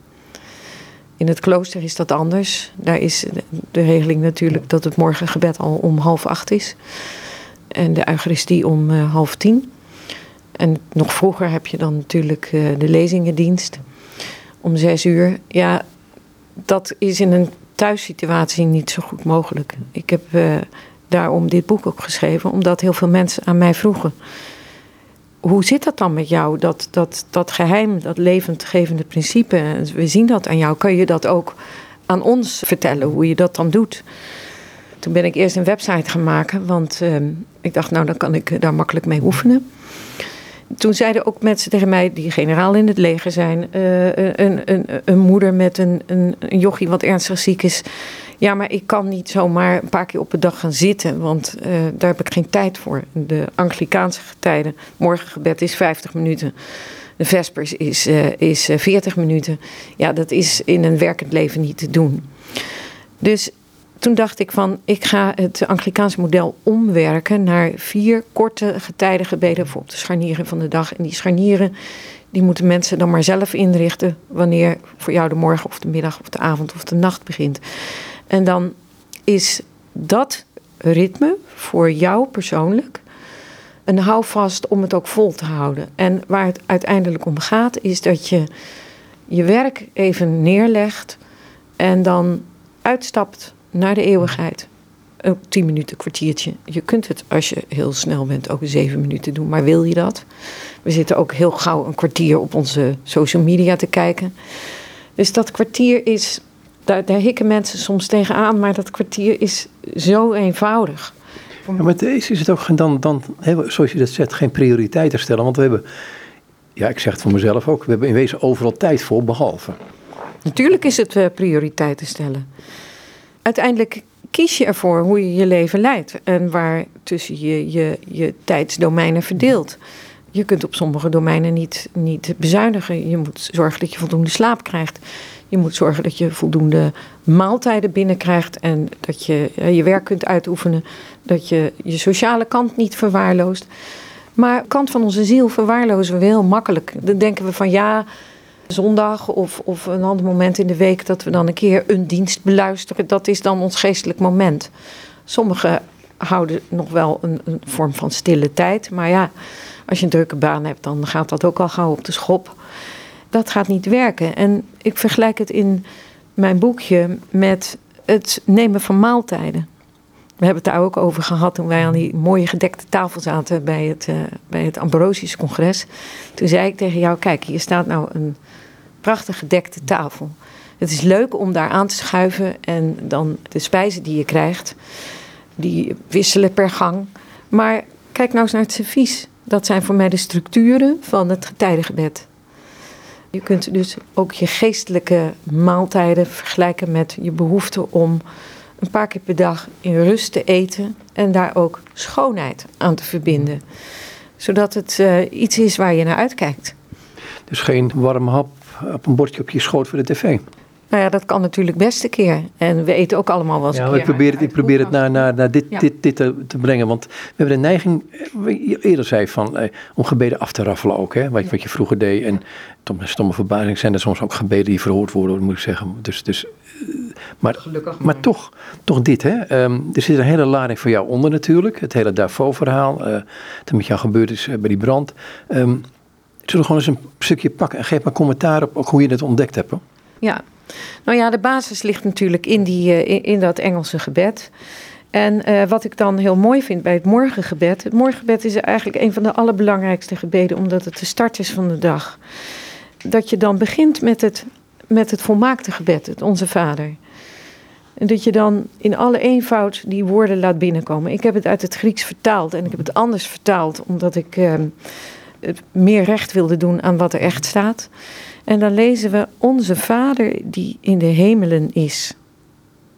In het klooster is dat anders. Daar is de regeling natuurlijk dat het morgengebed al om half acht is. En de Eucharistie om uh, half tien. En nog vroeger heb je dan natuurlijk uh, de lezingendienst om zes uur. Ja, dat is in een thuissituatie niet zo goed mogelijk. Ik heb uh, daarom dit boek ook geschreven, omdat heel veel mensen aan mij vroegen hoe zit dat dan met jou? Dat, dat, dat geheim, dat levendgevende principe, we zien dat aan jou. Kan je dat ook aan ons vertellen, hoe je dat dan doet? Toen ben ik eerst een website gaan maken, want uh, ik dacht, nou dan kan ik daar makkelijk mee oefenen. Toen zeiden ook mensen tegen mij, die generaal in het leger zijn, uh, een, een, een, moeder met een, een, jochie wat ernstig ziek is. Ja, maar ik kan niet zomaar een paar keer op de dag gaan zitten, want uh, daar heb ik geen tijd voor. De Anglikaanse tijden, morgengebed is 50 minuten. De Vespers is, is 40 minuten. Ja, dat is in een werkend leven niet te doen. Dus toen dacht ik van, ik ga het Anglikaanse model omwerken naar vier korte getijdengebeden voor op de scharnieren van de dag. En die scharnieren, die moeten mensen dan maar zelf inrichten wanneer voor jou de morgen of de middag of de avond of de nacht begint. En dan is dat ritme voor jou persoonlijk een houvast om het ook vol te houden. En waar het uiteindelijk om gaat, is dat je je werk even neerlegt en dan uitstapt naar de eeuwigheid. Een tien minuten, kwartiertje. Je kunt het als je heel snel bent ook zeven minuten doen, maar wil je dat? We zitten ook heel gauw een kwartier op onze social media te kijken. Dus dat kwartier is, daar, daar hikken mensen soms tegenaan, maar dat kwartier is zo eenvoudig. Ja, maar is, is het ook dan, dan zoals je dat zegt, geen prioriteiten stellen? Want we hebben, ja, ik zeg het voor mezelf ook, we hebben in wezen overal tijd voor, behalve. Natuurlijk is het uh, prioriteiten stellen uiteindelijk kies je ervoor hoe je je leven leidt en waar tussen je je, je tijdsdomeinen verdeelt. Je kunt op sommige domeinen niet, niet bezuinigen. Je moet zorgen dat je voldoende slaap krijgt. Je moet zorgen dat je voldoende maaltijden binnenkrijgt en dat je je werk kunt uitoefenen. Dat je je sociale kant niet verwaarloost. Maar kant van onze ziel verwaarlozen we heel makkelijk. Dan denken we van ja, zondag of, of een ander moment in de week dat we dan een keer een dienst beluisteren. Dat is dan ons geestelijk moment. Sommigen houden nog wel een, een vorm van stille tijd. Maar ja, als je een drukke baan hebt, dan gaat dat ook al gauw op de schop. Dat gaat niet werken. En ik vergelijk het in mijn boekje met het nemen van maaltijden. We hebben het daar ook over gehad toen wij aan die mooie gedekte tafel zaten bij het, uh, bij het Ambrosius congres. Toen zei ik tegen jou, kijk, hier staat nou een prachtig gedekte tafel. Het is leuk om daar aan te schuiven en dan de spijzen die je krijgt, die wisselen per gang. Maar kijk nou eens naar het servies. Dat zijn voor mij de structuren van het getijdengebed. Je kunt dus ook je geestelijke maaltijden vergelijken met je behoefte om een paar keer per dag in rust te eten en daar ook schoonheid aan te verbinden. Zodat het uh, iets is waar je naar uitkijkt. Dus geen warm hap op een bordje op je schoot voor de tv. Nou ja, dat kan natuurlijk best een keer. En we eten ook allemaal wel eens ja, ik probeer het, ik probeer het naar, naar, naar dit, dit, dit te, te, brengen. Want we hebben de neiging, je eerder zei, van, eh, om gebeden af te raffelen ook. Hè, wat, wat je vroeger deed. En tot mijn stomme verbazing zijn er soms ook gebeden die verhoord worden, moet ik zeggen. Dus, dus, eh, maar, Gelukkig maar. maar toch, toch dit. Hè. Um, er zit een hele lading voor jou onder natuurlijk. Het hele Davos-verhaal. Uh, dat met jou gebeurd is bij die brand. Um, Zullen we gewoon eens een stukje pakken en geef maar commentaar op hoe je het ontdekt hebt? Hoor. Ja, nou ja, de basis ligt natuurlijk in, die, uh, in, in, dat Engelse gebed. En uh, wat ik dan heel mooi vind bij het morgengebed. Het morgengebed is eigenlijk een van de allerbelangrijkste gebeden, omdat het de start is van de dag. Dat je dan begint met het, met het volmaakte gebed, het Onze Vader. En dat je dan in alle eenvoud die woorden laat binnenkomen. Ik heb het uit het Grieks vertaald en ik heb het anders vertaald, omdat ik. Uh, het meer recht wilde doen aan wat er echt staat. En dan lezen we: Onze Vader die in de hemelen is.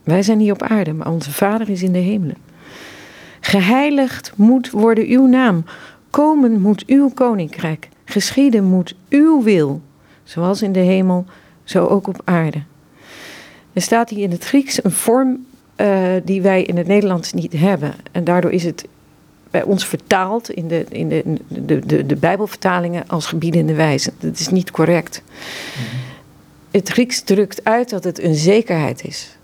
Wij zijn hier op aarde, maar onze Vader is in de hemelen. Geheiligd moet worden uw naam. Komen moet uw koninkrijk. Geschieden moet uw wil. Zoals in de hemel, zo ook op aarde. Er staat hier in het Grieks een vorm uh, die wij in het Nederlands niet hebben. En daardoor is het bij ons vertaald in de, in de, de, de, de Bijbelvertalingen als gebiedende wijze. Dat is niet correct. Mhm. Het Grieks drukt uit dat het een zekerheid is.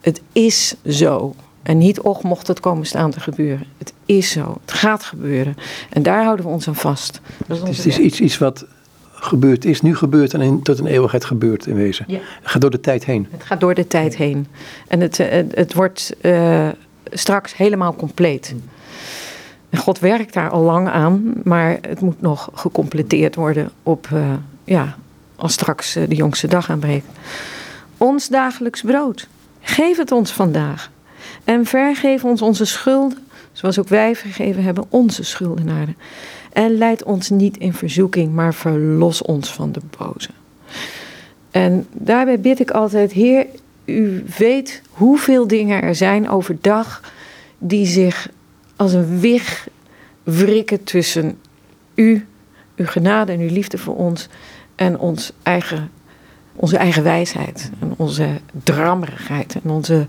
Het is zo. En niet, och, mocht het komen staan te gebeuren. Het is zo. Het gaat gebeuren. En daar houden we ons aan vast. Dat is het is iets, iets wat gebeurd is, nu gebeurt en in, tot een eeuwigheid gebeurt in wezen. Ja. Het gaat door de tijd heen. Het gaat door de tijd heen. En het, het, het wordt uh, straks helemaal compleet. Mm. En God werkt daar al lang aan, maar het moet nog gecompleteerd worden op, uh, ja, als straks de jongste dag aanbreekt. Ons dagelijks brood. Geef het ons vandaag. En vergeef ons onze schulden, zoals ook wij vergeven hebben onze schuldenaren. En leid ons niet in verzoeking, maar verlos ons van de boze. En daarbij bid ik altijd, Heer, u weet hoeveel dingen er zijn overdag die zich als een wig wrikken tussen u, uw genade en uw liefde voor ons en ons eigen, onze eigen wijsheid en onze drammerigheid en onze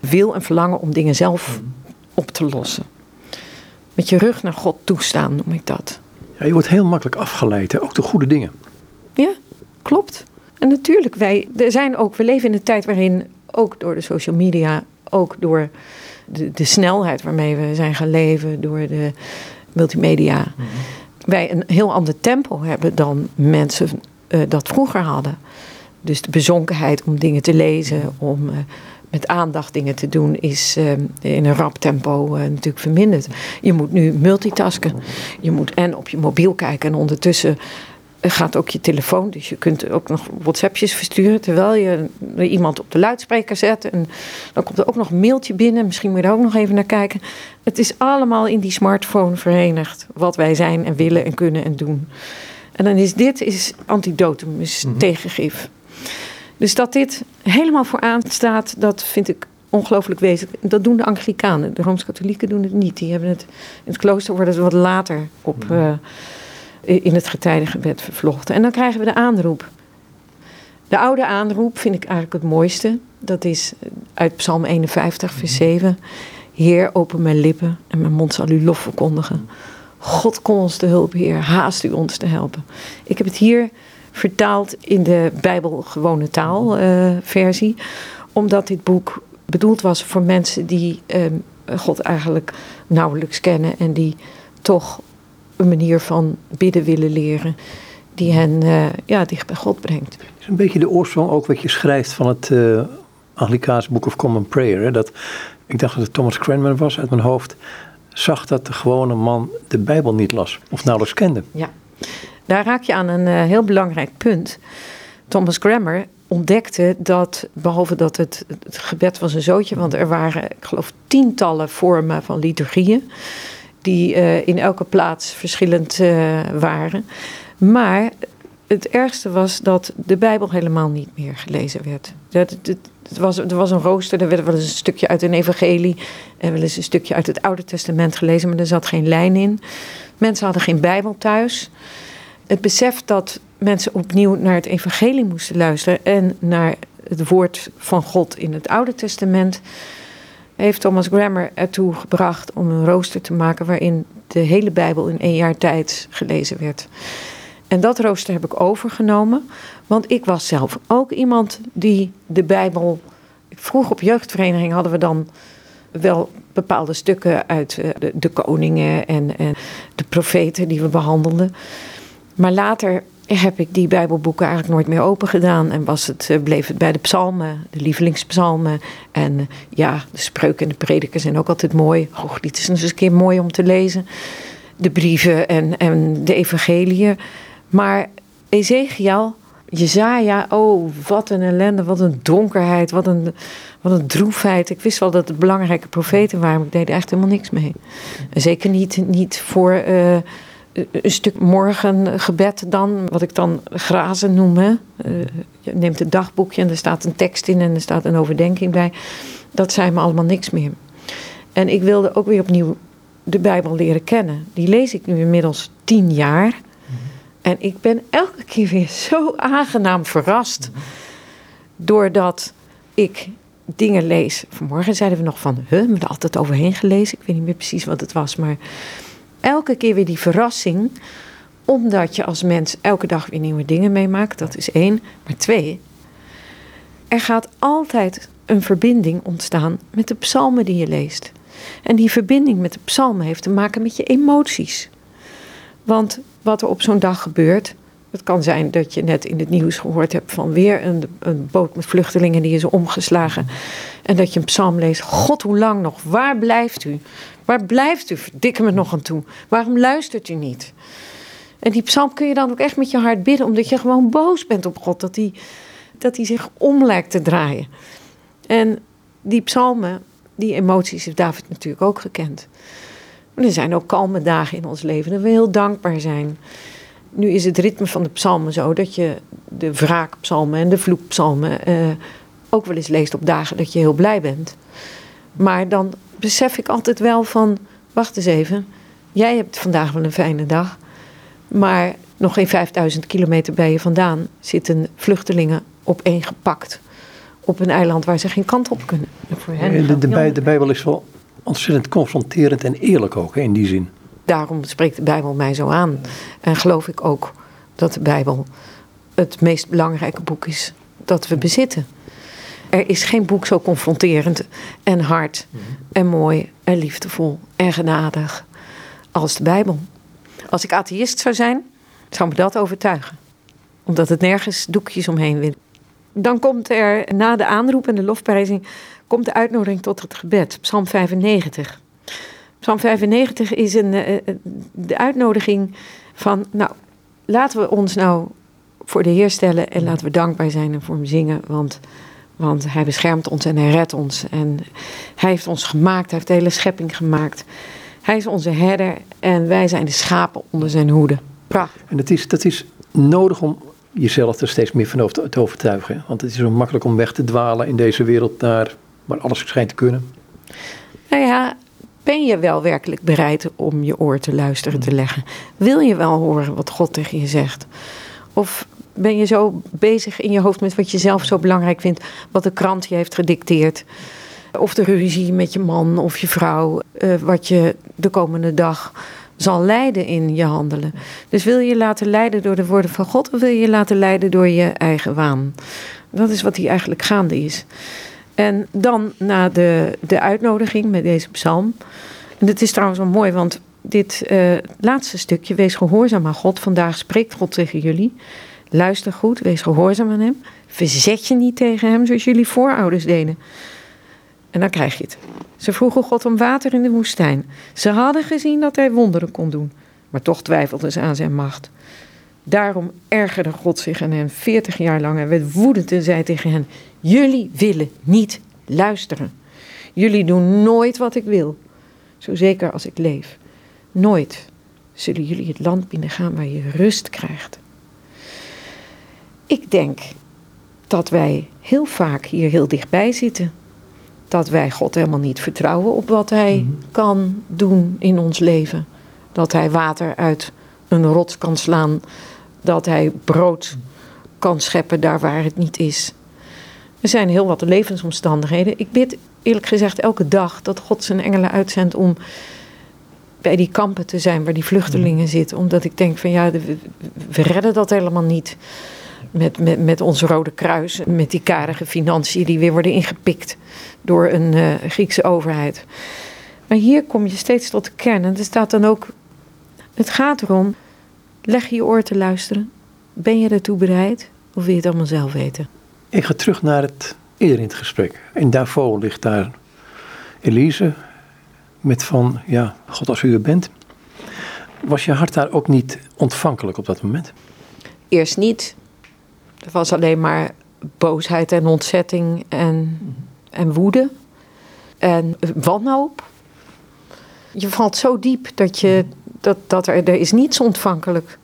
wil en verlangen om dingen zelf op te lossen. Met je rug naar God toestaan noem ik dat. Ja, je wordt heel makkelijk afgeleid, hè? ook de goede dingen. Ja, klopt. En natuurlijk, wij er zijn ook, we leven in een tijd waarin ook door de social media, ook door de, de snelheid waarmee we zijn gaan leven, door de multimedia, mhm. wij een heel ander tempo hebben dan mensen uh, dat vroeger hadden. Dus de bezonkenheid om dingen te lezen, om uh, met aandacht dingen te doen, is uh, in een rap tempo natuurlijk verminderd. Je moet nu multitasken. Je moet en op je mobiel kijken en ondertussen gaat ook je telefoon. Dus je kunt ook nog WhatsAppjes versturen terwijl je iemand op de luidspreker zet. En dan komt er ook nog een mailtje binnen. Misschien moet je daar ook nog even naar kijken. Het is allemaal in die smartphone verenigd. Wat wij zijn en willen en kunnen en doen. En dan is dit is antidotum, is mhm. tegengif. Dus dat dit helemaal vooraan staat, dat vind ik ongelooflijk wezenlijk. Dat doen de Anglikanen. De Rooms-Katholieken doen het niet. Die hebben het, in het klooster worden ze wat later op... Mhm. Eh, in het getijdengebed vervlochten. En dan krijgen we de aanroep. De oude aanroep vind ik eigenlijk het mooiste. Dat is uit Psalm 51, vers 7. Heer, open mijn lippen en mijn mond zal u lof verkondigen. God, kom ons te hulp, Heer. Haast u ons te helpen. Ik heb het hier vertaald in de Bijbel gewone taal uh, versie. Omdat dit boek bedoeld was voor mensen die uh, God eigenlijk nauwelijks kennen. En die toch een manier van bidden willen leren die hen uh, ja, dicht bij God brengt. Het is een beetje de oorsprong ook wat je schrijft van het uh, Anglikaans Book of Common Prayer. Hè? Dat, ik dacht dat het Thomas Cranmer was uit mijn hoofd. Zag dat de gewone man de Bijbel niet las of nauwelijks kende. Ja, daar raak je aan een uh, heel belangrijk punt. Thomas Cranmer ontdekte dat, behalve dat het, gebed was een zootje, want er waren, ik geloof, tientallen vormen van liturgieën die uh, in elke plaats verschillend uh, waren. Maar het ergste was dat de Bijbel helemaal niet meer gelezen werd. Dat, het was, er was een rooster, er werd wel eens een stukje uit een evangelie en wel eens een stukje uit het Oude Testament gelezen, maar er zat geen lijn in. Mensen hadden geen Bijbel thuis. Het besef dat mensen opnieuw naar het evangelie moesten luisteren en naar het woord van God in het Oude Testament heeft Thomas Grammer ertoe gebracht om een rooster te maken waarin de hele Bijbel in één jaar tijd gelezen werd. En dat rooster heb ik overgenomen, want ik was zelf ook iemand die de Bijbel. Vroeg op jeugdvereniging hadden we dan wel bepaalde stukken uit eh, de, de koningen en, en de profeten die we behandelden. Maar later heb ik die Bijbelboeken eigenlijk nooit meer open gedaan. En was het, eh, bleef het bij de psalmen, de lievelingspsalmen. En eh, ja, de spreuken en de prediken zijn ook altijd mooi. Och, dit is eens een keer mooi om te lezen. De brieven en, en de evangeliën. Maar Ezekiel, Jezaja, oh, wat een ellende, wat een donkerheid, wat een, wat een droefheid. Ik wist wel dat het belangrijke profeten waren, maar ik deed er echt helemaal niks mee. Zeker niet, niet voor... Uh, een stuk morgengebed dan, wat ik dan grazen noem. Hè. Uh, je neemt een dagboekje en er staat een tekst in en er staat een overdenking bij. Dat zei me allemaal niks meer. En ik wilde ook weer opnieuw de Bijbel leren kennen. Die lees ik nu inmiddels tien jaar. Mhm. En ik ben elke keer weer zo aangenaam verrast. Doordat ik dingen lees. Vanmorgen zeiden we nog van, huh, we hebben er altijd overheen gelezen. Ik weet niet meer precies wat het was, maar elke keer weer die verrassing. Omdat je als mens elke dag weer nieuwe dingen meemaakt. Dat is één. Maar twee, er gaat altijd een verbinding ontstaan met de psalmen die je leest. En die verbinding met de psalmen heeft te maken met je emoties. Want wat er op zo'n dag gebeurt, Het kan zijn dat je net in het nieuws gehoord hebt van weer een, een boot met vluchtelingen die is omgeslagen. En dat je een psalm leest. God, hoe lang nog? Waar blijft u? Waar blijft u? Verdikke me nog aan toe. Waarom luistert u niet? En die psalm kun je dan ook echt met je hart bidden, omdat je gewoon boos bent op God. Dat hij dat zich om lijkt te draaien. En die psalmen, die emoties heeft David natuurlijk ook gekend. Er zijn ook kalme dagen in ons leven dat we heel dankbaar zijn. Nu is het ritme van de psalmen zo dat je de wraakpsalmen en de vloekpsalmen uh, ook wel eens leest op dagen dat je heel blij bent. Maar dan besef ik altijd wel van, wacht eens even, jij hebt vandaag wel een fijne dag, maar nog geen 5000 kilometer bij je vandaan zitten vluchtelingen opeengepakt op een eiland waar ze geen kant op kunnen. Voor hen de, de, de, Bijbel is wel ontzettend confronterend en eerlijk ook, in die zin. Daarom spreekt de Bijbel mij zo aan. En geloof ik ook dat de Bijbel het meest belangrijke boek is dat we bezitten. Er is geen boek zo confronterend en hard mhm. en mooi en liefdevol en genadig als de Bijbel. Als ik atheïst zou zijn, zou me dat overtuigen. Omdat het nergens doekjes omheen wil. Dan komt er na de aanroep en de lofprijzing komt de uitnodiging tot het gebed, Psalm 95. Psalm 95 is een, eh, eh, de uitnodiging van, nou, laten we ons nou voor de Heer stellen en laten we dankbaar zijn en voor hem zingen, want, want hij beschermt ons en hij redt ons. En hij heeft ons gemaakt, hij heeft de hele schepping gemaakt. Hij is onze herder en wij zijn de schapen onder zijn hoede. Prachtig. En dat is, dat is nodig om jezelf er steeds meer van te overtuigen. Want het is zo makkelijk om weg te dwalen in deze wereld naar waar alles schijnt te kunnen. Nou ja, ben je wel werkelijk bereid om je oor te luisteren te leggen? Wil je wel horen wat God tegen je zegt? Of ben je zo bezig in je hoofd met wat je zelf zo belangrijk vindt, wat de krant je heeft gedicteerd? Of de ruzie met je man of je vrouw, uh, wat je de komende dag zal leiden in je handelen. Dus wil je laten leiden door de woorden van God of wil je laten leiden door je eigen waan? Dat is wat hier eigenlijk gaande is. En dan na de, de uitnodiging met deze psalm. En het is trouwens wel mooi, want dit uh, laatste stukje, wees gehoorzaam aan God. Vandaag spreekt God tegen jullie. Luister goed, wees gehoorzaam aan Hem. Verzet je niet tegen Hem zoals jullie voorouders deden. En dan krijg je het. Ze vroegen God om water in de woestijn. Ze hadden gezien dat hij wonderen kon doen, maar toch twijfelden ze aan zijn macht. Daarom ergerde God zich aan hen veertig jaar lang en werd woedend en zei tegen hen: Jullie willen niet luisteren. Jullie doen nooit wat ik wil, zo zeker als ik leef. Nooit zullen jullie het land binnengaan waar je rust krijgt. Ik denk dat wij heel vaak hier heel dichtbij zitten dat wij God helemaal niet vertrouwen op wat Hij mhm. kan doen in ons leven. Dat Hij water uit een rots kan slaan. Dat Hij brood kan scheppen daar waar het niet is. Er zijn heel wat levensomstandigheden. Ik bid eerlijk gezegd elke dag dat God zijn engelen uitzendt om bij die kampen te zijn waar die vluchtelingen mhm. zitten. Omdat ik denk van ja, we redden dat helemaal niet met, met, met ons Rode Kruis, met die karige financiën die weer worden ingepikt door een uh, Griekse overheid. Maar hier kom je steeds tot de kern. En er staat dan ook: het gaat erom, leg je oor te luisteren. Ben je ertoe bereid of wil je het allemaal zelf weten? Ik ga terug naar het eerder in het gesprek. In Davos ligt daar Elise met van, ja, God als u er bent. Was je hart daar ook niet ontvankelijk op dat moment? Eerst niet. Er was alleen maar boosheid en ontzetting en, en woede en wanhoop. Je valt zo diep dat, je, dat, dat er, er is niets ontvankelijk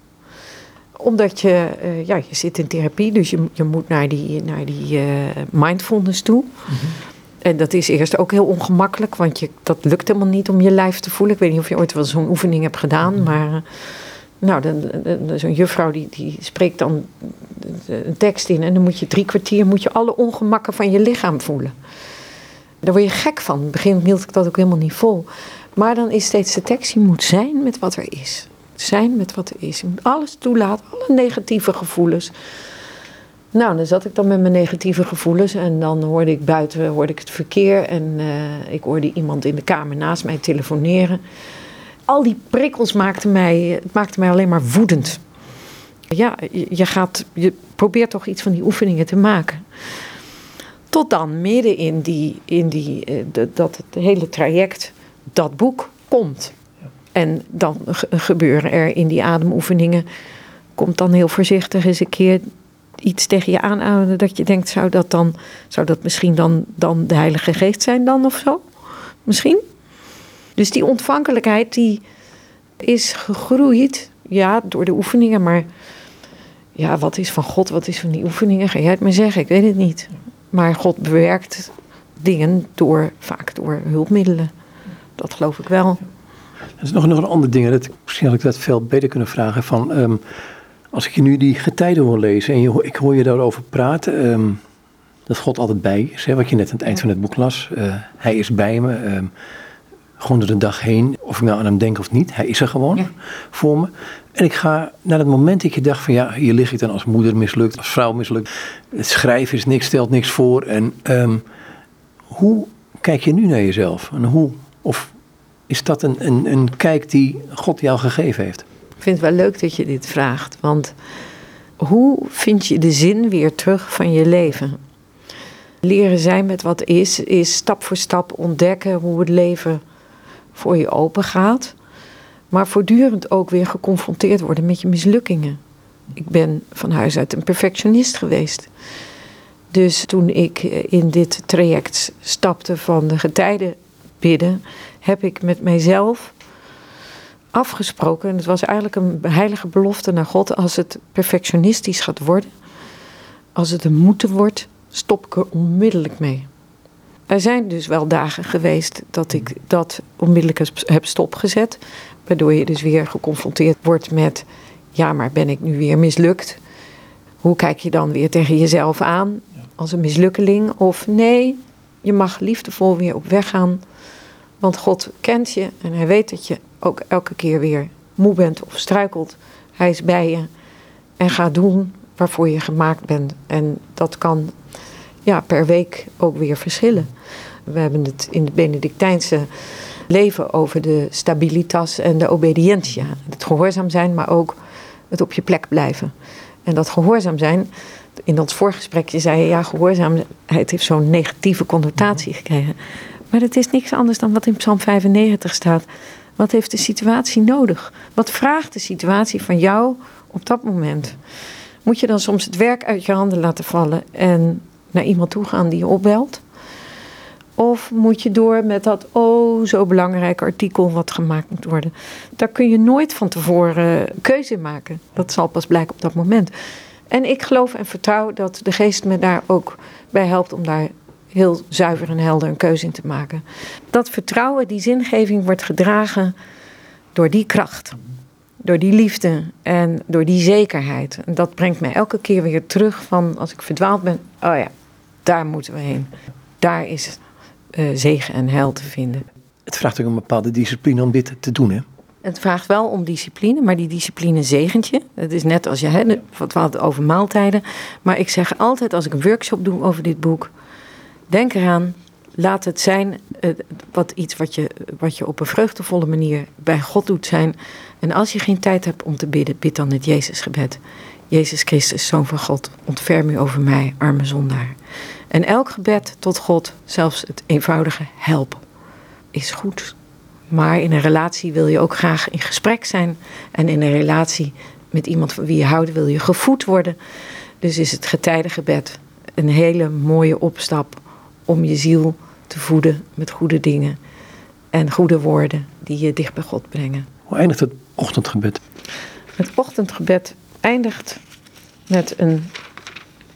omdat je, uh, ja, je zit in therapie, dus je, je moet naar die, naar die uh, mindfulness toe. Mhm. En dat is eerst ook heel ongemakkelijk, want je, dat lukt helemaal niet om je lijf te voelen. Ik weet niet of je ooit wel zo'n oefening hebt gedaan, mhm. maar eh, nou, zo'n juffrouw die, die spreekt dan een tekst in en dan moet je drie kwartier moet je alle ongemakken van je lichaam voelen. Daar word je gek van. In het begin hield ik dat ook helemaal niet vol. Maar dan is steeds de tekst, je moet zijn met wat er is. Zijn met wat er is. Alles toelaten, alle negatieve gevoelens. Nou, dan zat ik dan met mijn negatieve gevoelens en dan hoorde ik buiten hoorde ik het verkeer en uh, ik hoorde iemand in de kamer naast mij telefoneren al die prikkels maakten mij, het mij alleen maar woedend. ja, je, gaat, je probeert toch iets van die oefeningen te maken. Tot dan midden in, die, in die, eh, dat het hele traject, dat boek komt. En dan gebeuren er in die ademoefeningen, komt dan heel voorzichtig eens een keer iets tegen je aanademen dat je denkt, zou dat dan, zou dat misschien dan, dan de Heilige Geest zijn dan of zo? Misschien? Dus die ontvankelijkheid die is gegroeid, ja, door de oefeningen, maar ja, wat is van God, wat is van die oefeningen? Ga jij het me zeggen? Ik weet het niet. Maar God bewerkt dingen door, vaak door hulpmiddelen. Dat geloof ik wel. Er is nog, nog een ander ding. Dat, misschien had ik dat veel beter kunnen vragen. Van, ehm, als ik je nu die getijden hoor lezen en je, ik hoor je daarover praten. Ehm, dat God altijd bij is. Hè, wat je net aan het eind van het boek las. Uh, hij is bij me. Ehm, gewoon door de dag heen. Of ik nou aan hem denk of niet. Hij is er gewoon voor me. En ik ga naar het moment dat je dacht van ja, hier lig ik dan als moeder mislukt, als vrouw mislukt. Het schrijven is niks, stelt niks voor. En um, hoe kijk je nu naar jezelf? En hoe, of is dat een, een, een kijk die God jou gegeven heeft? Ik vind het wel leuk dat je dit vraagt. Want hoe vind je de zin weer terug van je leven? Leren zijn met wat is, is stap voor stap ontdekken hoe het leven voor je open gaat. Maar voortdurend ook weer geconfronteerd worden met je mislukkingen. Ik ben van huis uit een perfectionist geweest. Dus toen ik in dit traject stapte van de getijden bidden, heb ik met mijzelf afgesproken. En het was eigenlijk een heilige belofte naar God. Als het perfectionistisch gaat worden, als het een moeten wordt, stop ik er onmiddellijk mee. Er zijn dus wel dagen geweest dat ik dat onmiddellijk heb stopgezet. Waardoor je dus weer geconfronteerd wordt met: ja, maar ben ik nu weer mislukt? Hoe kijk je dan weer tegen jezelf aan als een mislukkeling? Of nee, je mag liefdevol weer op weg gaan. Want God kent je en hij weet dat je ook elke keer weer moe bent of struikelt. Hij is bij je en gaat doen waarvoor je gemaakt bent. En dat kan ja, per week ook weer verschillen. We hebben het in het Benedictijnse leven over de stabilitas en de obedientia. Het gehoorzaam zijn, maar ook het op je plek blijven. En dat gehoorzaam zijn, in ons voorgesprekje zei je, ja, gehoorzaamheid heeft zo'n negatieve connotatie gekregen. Maar het is niks anders dan wat in Psalm 95 staat. Wat heeft de situatie nodig? Wat vraagt de situatie van jou op dat moment? Moet je dan soms het werk uit je handen laten vallen en naar iemand toe gaan die je opbelt? Of moet je door met dat oh zo belangrijke artikel wat gemaakt moet worden? Daar kun je nooit van tevoren keuze in maken. Dat zal pas blijken op dat moment. En ik geloof en vertrouw dat de geest me daar ook bij helpt om daar heel zuiver en helder een keuze in te maken. Dat vertrouwen, die zingeving wordt gedragen door die kracht. Door die liefde en door die zekerheid. En dat brengt mij elke keer weer terug van als ik verdwaald ben. Oh ja, daar moeten we heen. Daar is uh, zegen en heil te vinden. Het vraagt ook een bepaalde discipline om dit te doen, hè? Het vraagt wel om discipline, maar die discipline zegent je. Het is net als je, hè, wat we hadden over maaltijden. Maar ik zeg altijd als ik een workshop doe over dit boek... denk eraan, laat het zijn uh, wat iets wat je, wat je op een vreugdevolle manier bij God doet zijn. En als je geen tijd hebt om te bidden, bid dan het Jezusgebed. Jezus Christus, Zoon van God, ontferm u over mij, arme zondaar. En elk gebed tot God, zelfs het eenvoudige help, is goed. Maar in een relatie wil je ook graag in gesprek zijn. En in een relatie met iemand van wie je houdt, wil je gevoed worden. Dus is het getijdengebed een hele mooie opstap om je ziel te voeden met goede dingen. En goede woorden die je dicht bij God brengen. Hoe eindigt het ochtendgebed? Het ochtendgebed eindigt met een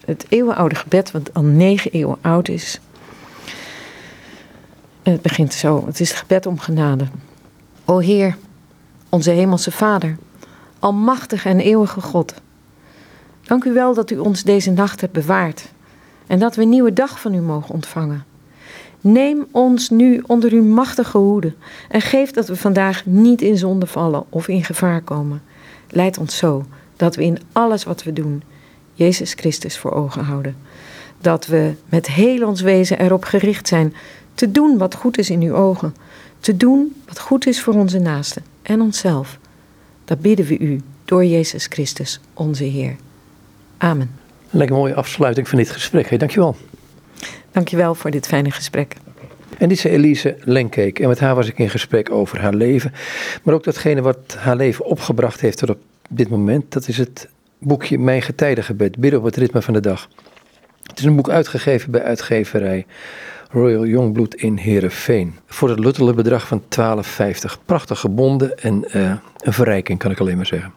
het eeuwenoude gebed, wat al negen eeuwen oud is. En het begint zo: het is het gebed om genade. O Heer, onze Hemelse Vader, Almachtige en eeuwige God. Dank u wel dat u ons deze nacht hebt bewaard en dat we een nieuwe dag van u mogen ontvangen. Neem ons nu onder uw machtige hoede en geef dat we vandaag niet in zonde vallen of in gevaar komen. Leid ons zo dat we in alles wat we doen Jezus Christus voor ogen houden. Dat we met heel ons wezen erop gericht zijn te doen wat goed is in uw ogen. Te doen wat goed is voor onze naasten en onszelf. Dat bidden we u door Jezus Christus, onze Heer. Amen. Lekker mooie afsluiting van dit gesprek. Hey, dankjewel. Dankjewel voor dit fijne gesprek. En dit is Elise Lenkeek. En met haar was ik in gesprek over haar leven. Maar ook datgene wat haar leven opgebracht heeft tot op dit moment. Dat is het boekje Mijn Getijdengebed. Bidden op het ritme van de dag. Het is een boek uitgegeven bij uitgeverij Royal Youngblood in Heerenveen. Voor het luttele bedrag van 12,50. Prachtig gebonden en uh, een verrijking kan ik alleen maar zeggen.